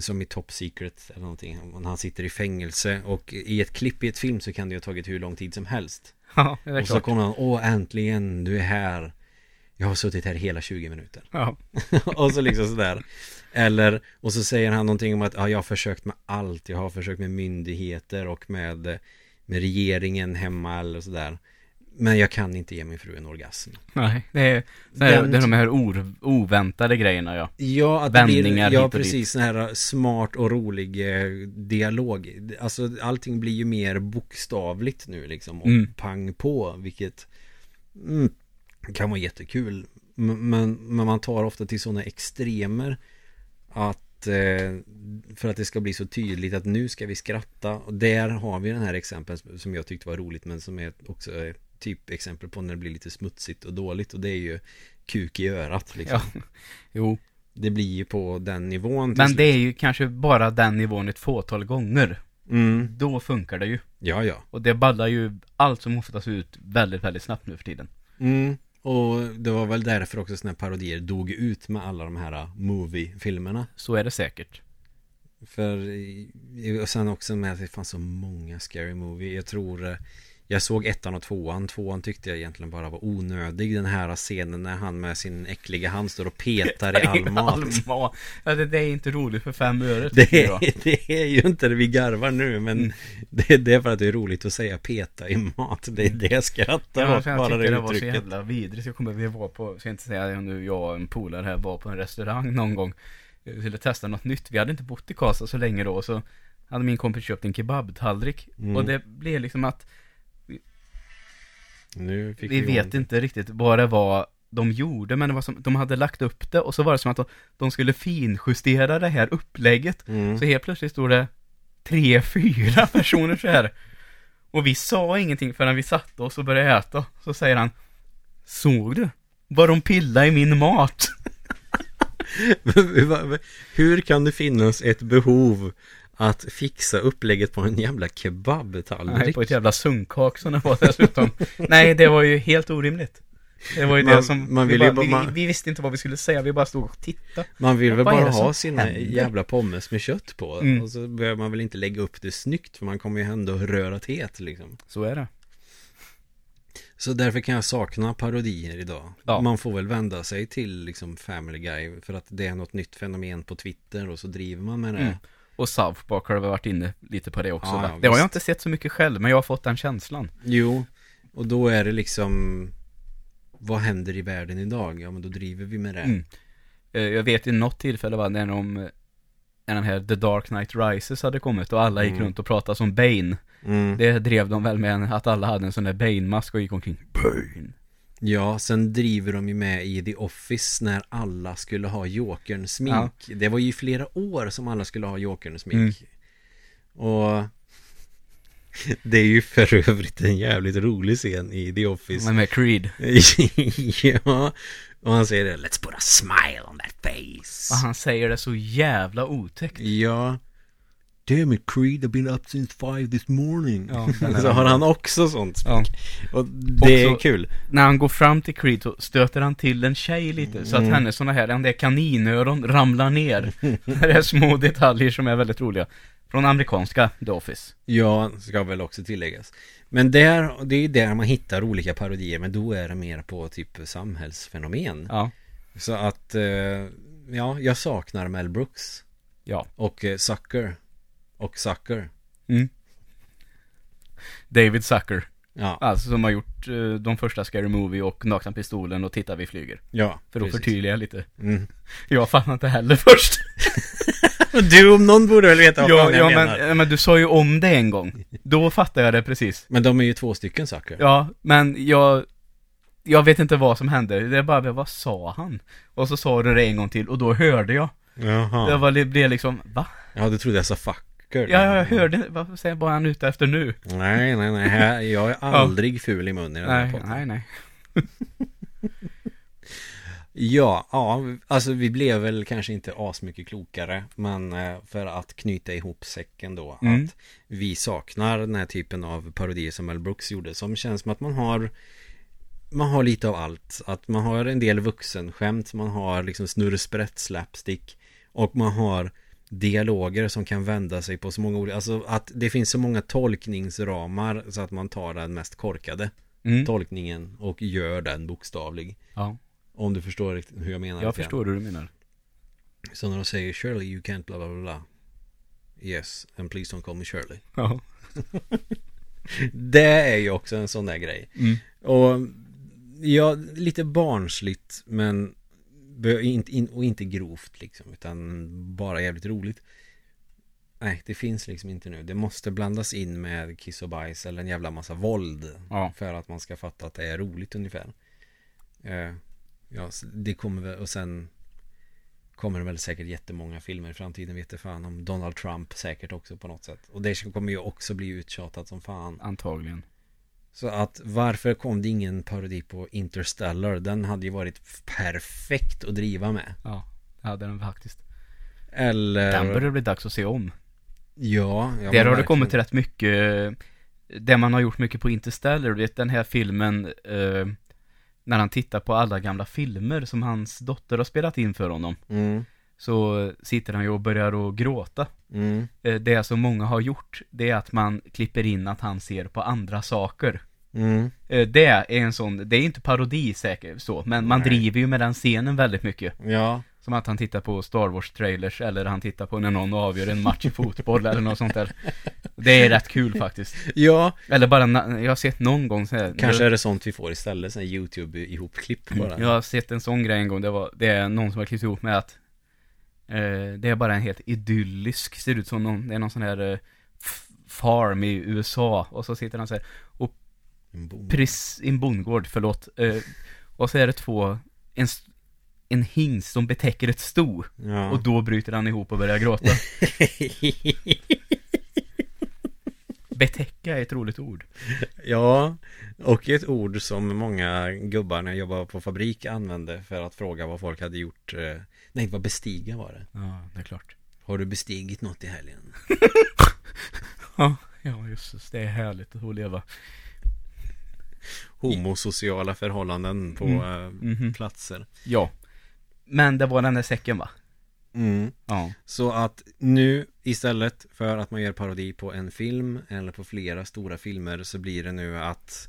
A: Som i Top Secret eller någonting Han sitter i fängelse och i ett klipp i ett film så kan det ju ha tagit hur lång tid som helst
B: Ja, det är
A: Och så
B: klart.
A: kommer han, åh äntligen, du är här Jag har suttit här hela 20 minuter
B: Ja. *laughs*
A: Och så liksom sådär Eller, och så säger han någonting om att ja, jag har försökt med allt. Jag har försökt med myndigheter och med Med regeringen hemma eller sådär. Men jag kan inte ge min fru en orgasm.
B: Nej, det är, det är,
A: Den-
B: det är de här or, oväntade grejerna ja.
A: Ja, att det blir,
B: Vändningar
A: ja
B: hit och dit.
A: precis, sån här smart och rolig eh, dialog. Alltså allting blir ju mer bokstavligt nu liksom och
B: Mm.
A: pang på vilket mm, kan vara jättekul. Men, men, men man tar ofta till sådana extremer att eh, för att det ska bli så tydligt att nu ska vi skratta och där har vi den här exempel som jag tyckte var roligt men som är också typ exempel på när det blir lite smutsigt och dåligt och det är ju kuk i örat liksom.
B: Ja. Jo.
A: Det blir ju på den nivån
B: Men
A: slut.
B: det är ju kanske bara den nivån ett fåtal gånger.
A: Mm,
B: Då funkar det ju.
A: ja ja.
B: Och det ballar ju allt som oftast ut väldigt, väldigt snabbt nu för tiden.
A: Mm, och det var väl därför också såna här parodier dog ut med alla de här uh, movie-filmerna.
B: Så är det säkert.
A: För, och sen också med att det fanns så många scary movie. Jag tror, eh, jag såg ettan och tvåan. Tvåan tyckte jag egentligen bara var onödig. Den här scenen när han med sin äckliga hand står och petar i *laughs* all mat.
B: Ja, det, det är inte roligt för fem öre. *laughs*
A: Det är, det är ju inte det vi garvar nu men
B: Mm.
A: det, det är för att det är roligt att säga peta i mat. Det är det jag skrattar
B: Ja,
A: åt,
B: jag
A: bara det
B: det var så
A: uttrycket.
B: jävla vidrigt. Jag kommer vi var på, ska inte säga nu, jag och en polare här var på en restaurang någon gång. Vi skulle testa något nytt. Vi hade inte bott i Karlstad så länge då, så hade min kompis köpt en kebabtallrik.
A: Mm.
B: Och det blev liksom att
A: Fick
B: vi vet inte riktigt vad det var de gjorde, men det var som, de hade lagt upp det och så var det som att de, de skulle finjustera det här upplägget.
A: Mm.
B: Så helt plötsligt stod det tre, fyra *laughs* personer så här. Och vi sa ingenting förrän vi satte oss och började äta. Så säger han, såg du? Vad de pillade i min mat. *laughs* *laughs*
A: Hur kan det finnas ett behov att fixa upplägget på en jävla
B: Nej,
A: kebabtallrik?
B: på ett jävla sunkhak som det var dessutom. *laughs* Nej, det var ju helt orimligt. Det var ju
A: Man-
B: det som,
A: man
B: vi, bara,
A: bara-
B: vi, vi visste inte vad vi skulle säga, vi bara stod och tittade.
A: Man vill väl bara ha sina
B: händer?
A: jävla pommes med kött på
B: Mm.
A: Och så behöver man väl inte lägga upp det snyggt För man kommer ju ändå röra het liksom
B: Så är det.
A: Så därför kan jag sakna parodier idag
B: Ja.
A: Man får väl vända sig till liksom Family Guy För att det är något nytt fenomen på Twitter Och så driver man med det
B: Mm. Och South Park har väl varit inne lite på det också
A: Ja, ja,
B: Det har jag inte sett så mycket själv, men jag har fått den känslan.
A: Jo Och då är det liksom Vad händer i världen idag? Ja men då driver vi med det
B: Mm. Eh, Jag vet i något tillfälle va, när de när den här The Dark Knight Rises hade kommit och alla gick
A: Mm.
B: runt och pratade som Bane.
A: Mm.
B: Det drev de väl med att alla hade en sån där Bane-mask och gick omkring Bane.
A: Ja, sen driver de ju med i The Office när alla skulle ha Jokern smink. Det var ju flera år som alla skulle ha Jokern smink. Och *laughs* det är ju för övrigt en jävligt rolig scen i The Office.
B: Men med Creed. *laughs*
A: ja, och han säger det, let's put a smile on that face.
B: Och han säger det så jävla otäckt.
A: Ja. Damn it Creed, I've been up since five this morning.
B: Ja, den *laughs* är
A: så har han också sånt
B: Ja.
A: Och det är
B: Också-
A: kul.
B: När han går fram till Creed så stöter han till en tjej lite så att
A: Mm.
B: hennes såna här, om det är kaninöron, ramlar ner. *laughs* det är små detaljer som är väldigt roliga. Från amerikanska The Office.
A: Ja, ska väl också tilläggas. Men där, det är där man hittar olika parodier, men då är det mer på typ samhällsfenomen.
B: Ja.
A: Så att, eh, ja, jag saknar Mel Brooks.
B: Ja.
A: Och eh, Sucker. Och Sucker.
B: Mm. David Zucker.
A: Ja,
B: Alltså som har gjort eh, de första Scary Movie och Nakna Pistolen och Titta vi flyger.
A: ja.
B: För att
A: precis.
B: förtydliga lite.
A: Mm. *laughs*
B: Jag fattar inte heller först. *laughs*
A: Du om någon borde väl veta vad
B: ja,
A: fan jag
B: ja
A: menar.
B: men, eh, men du sa ju om det en gång. Då fattar jag det precis.
A: Men de är ju två stycken Sucker.
B: Ja, men jag... Jag vet inte vad som hände. Det är bara, vad sa han? Och så sa du det en gång till och då hörde jag.
A: Jaha.
B: Det var, det blev liksom, va?
A: Ja, du trodde jag sa fucker.
B: Ja, jag hörde, vad säger är han ute efter nu?
A: Nej, nej, nej. Här, jag är *laughs* aldrig ful i munnen i den här
B: Nej,
A: podden.
B: nej, nej. *laughs*
A: Ja, ja, alltså vi blev väl kanske inte asmycket klokare Men eh, för att knyta ihop säcken då
B: Mm.
A: Att vi saknar den här typen av parodier som Mel Brooks gjorde Som känns som att man har Man har lite av allt Att man har en del vuxenskämt Man har liksom snurrsprätt slapstick Och man har dialoger som kan vända sig på så många olika Alltså att det finns så många tolkningsramar Så att man tar den mest korkade
B: Mm.
A: tolkningen och gör den bokstavlig
B: Ja,
A: om du förstår hur jag menar.
B: jag förstår hur du menar.
A: Så när de säger Shirley you can't bla bla bla. Yes, and please don't call me Shirley.
B: Ja. *laughs*
A: Det är ju också en sån där grej.
B: Mm.
A: Och ja, lite barnsligt men in, och inte grovt liksom utan bara jävligt roligt. Nej, det finns liksom inte nu. Det måste blandas in med kiss och bajs eller en jävla massa våld.
B: Ja.
A: För att man ska fatta att det är roligt ungefär. Eh, ja, det kommer väl, och sen kommer det väl säkert jättemånga filmer i framtiden, vet jag fan om Donald Trump säkert också på något sätt. Och det kommer ju också bli uttjatat som fan.
B: Antagligen.
A: Så att varför kom det ingen parodi på Interstellar? Den hade ju varit perfekt att driva med.
B: Ja. Det hade den faktiskt.
A: Eller...
B: Den börjar bli dags att se om.
A: Ja, ja
B: Där har det kommit rätt mycket, det man har gjort mycket på Interstellar, du vet den här filmen, eh, när han tittar på alla gamla filmer som hans dotter har spelat in för honom.
A: Mm,
B: Så sitter han ju och börjar att gråta.
A: mm,
B: Eh, Det som många har gjort, det är att man klipper in att han ser på andra saker.
A: Mm.
B: Eh, Det är en sån, det är inte parodi säkert så, men man
A: Nej.
B: driver ju med den scenen väldigt mycket.
A: Ja,
B: Som att han tittar på Star Wars-trailers eller han tittar på när någon avgör en match i fotboll eller något sånt där. Det är rätt kul faktiskt.
A: ja.
B: Eller bara, jag har sett någon gång så här,
A: Kanske är det sånt vi får istället, sån YouTube ihopklipp bara.
B: Jag har sett en sån grej en gång, det, var, det är någon som har klippt ihop med att eh, Det är bara en helt idyllisk, ser ut som någon, det är någon sån här eh, farm i USA och så sitter han så här,
A: En
B: pris, bondgård, förlåt eh, Och så är det två, en, en hingst som betäcker ett sto
A: Ja.
B: Och då bryter han ihop och börjar gråta *laughs* Betäcka är ett roligt ord
A: ja, och ett ord som många gubbar när jag jobbade på fabrik använde för att fråga vad folk hade gjort. eh, Nej, vad bestiga var det.
B: Ja, det är klart
A: Har du bestigit något i helgen? *laughs*
B: Ja, ja just det, det är härligt att leva
A: Homosociala förhållanden på
B: Mm. Mhm.
A: platser.
B: Ja Men det var den där säcken va?
A: Mm.
B: Ja
A: Så att nu istället för att man gör parodi på en film eller på flera stora filmer så blir det nu att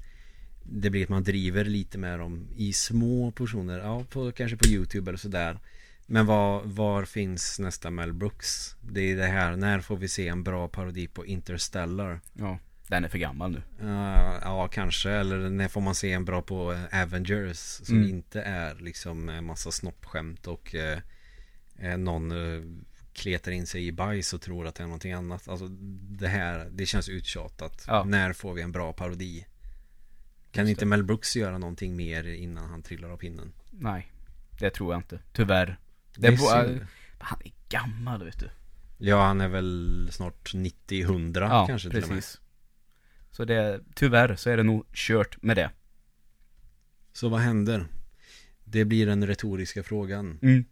A: det blir att man driver lite med dem i små portioner, ja på, kanske på YouTube eller sådär. Men var, var finns nästa Mel Brooks? Det är det här, när får vi se en bra parodi på Interstellar?
B: Ja, den är för gammal nu.
A: Uh, ja, kanske. Eller när får man se en bra på eh, Avengers som
B: Mm.
A: inte är liksom en massa snoppskämt och eh, eh, någon eh, kletar in sig i bajs och tror att det är någonting annat. Alltså det här, det känns uttjatat.
B: Ja.
A: När får vi en bra parodi? Kan
B: Just
A: inte
B: det.
A: Mel Brooks göra någonting mer innan han trillar av pinnen?
B: Nej, det tror jag inte. Tyvärr.
A: Det är
B: bo-
A: synd.
B: Han är gammal vet du.
A: Ja, han är väl snart 90-100
B: Ja,
A: kanske till och med.
B: Så det, tyvärr så är det nog kört med det.
A: Så vad händer? Det blir den retoriska frågan.
B: Mm.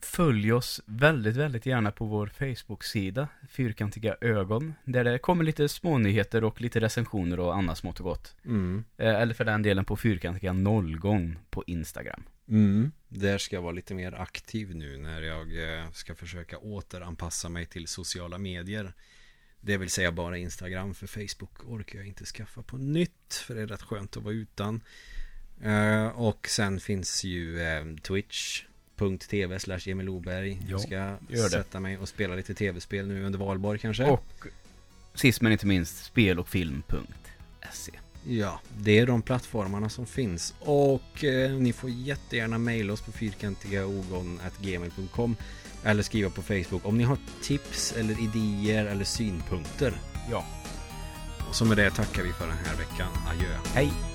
B: Följ oss väldigt, väldigt gärna på vår Facebook-sida, Fyrkantiga ögon, där det kommer lite smånyheter och lite recensioner och annat smått och gott.
A: Mm.
B: Eh, Eller för den delen på Fyrkantiga nollgång på Instagram.
A: Mm. Där ska jag vara lite mer aktiv nu när jag eh, ska försöka återanpassa mig till sociala medier. Det vill säga bara Instagram för Facebook orkar jag inte skaffa på nytt för det är rätt skönt att vara utan. Eh, och sen finns ju eh, Twitch.tv slash Emil Oberg.
B: Ja,
A: Jag ska sätta mig och spela lite tv-spel nu under valborg kanske.
B: Och sist men inte minst, spel och film.se.
A: Ja, det är de plattformarna som finns. Och eh, ni får jättegärna mejla oss på fyrkantigaogon.gmail.com eller skriva på Facebook om ni har tips eller idéer eller synpunkter.
B: Ja.
A: Och så med det tackar vi för den här veckan. Adjö.
B: Hej!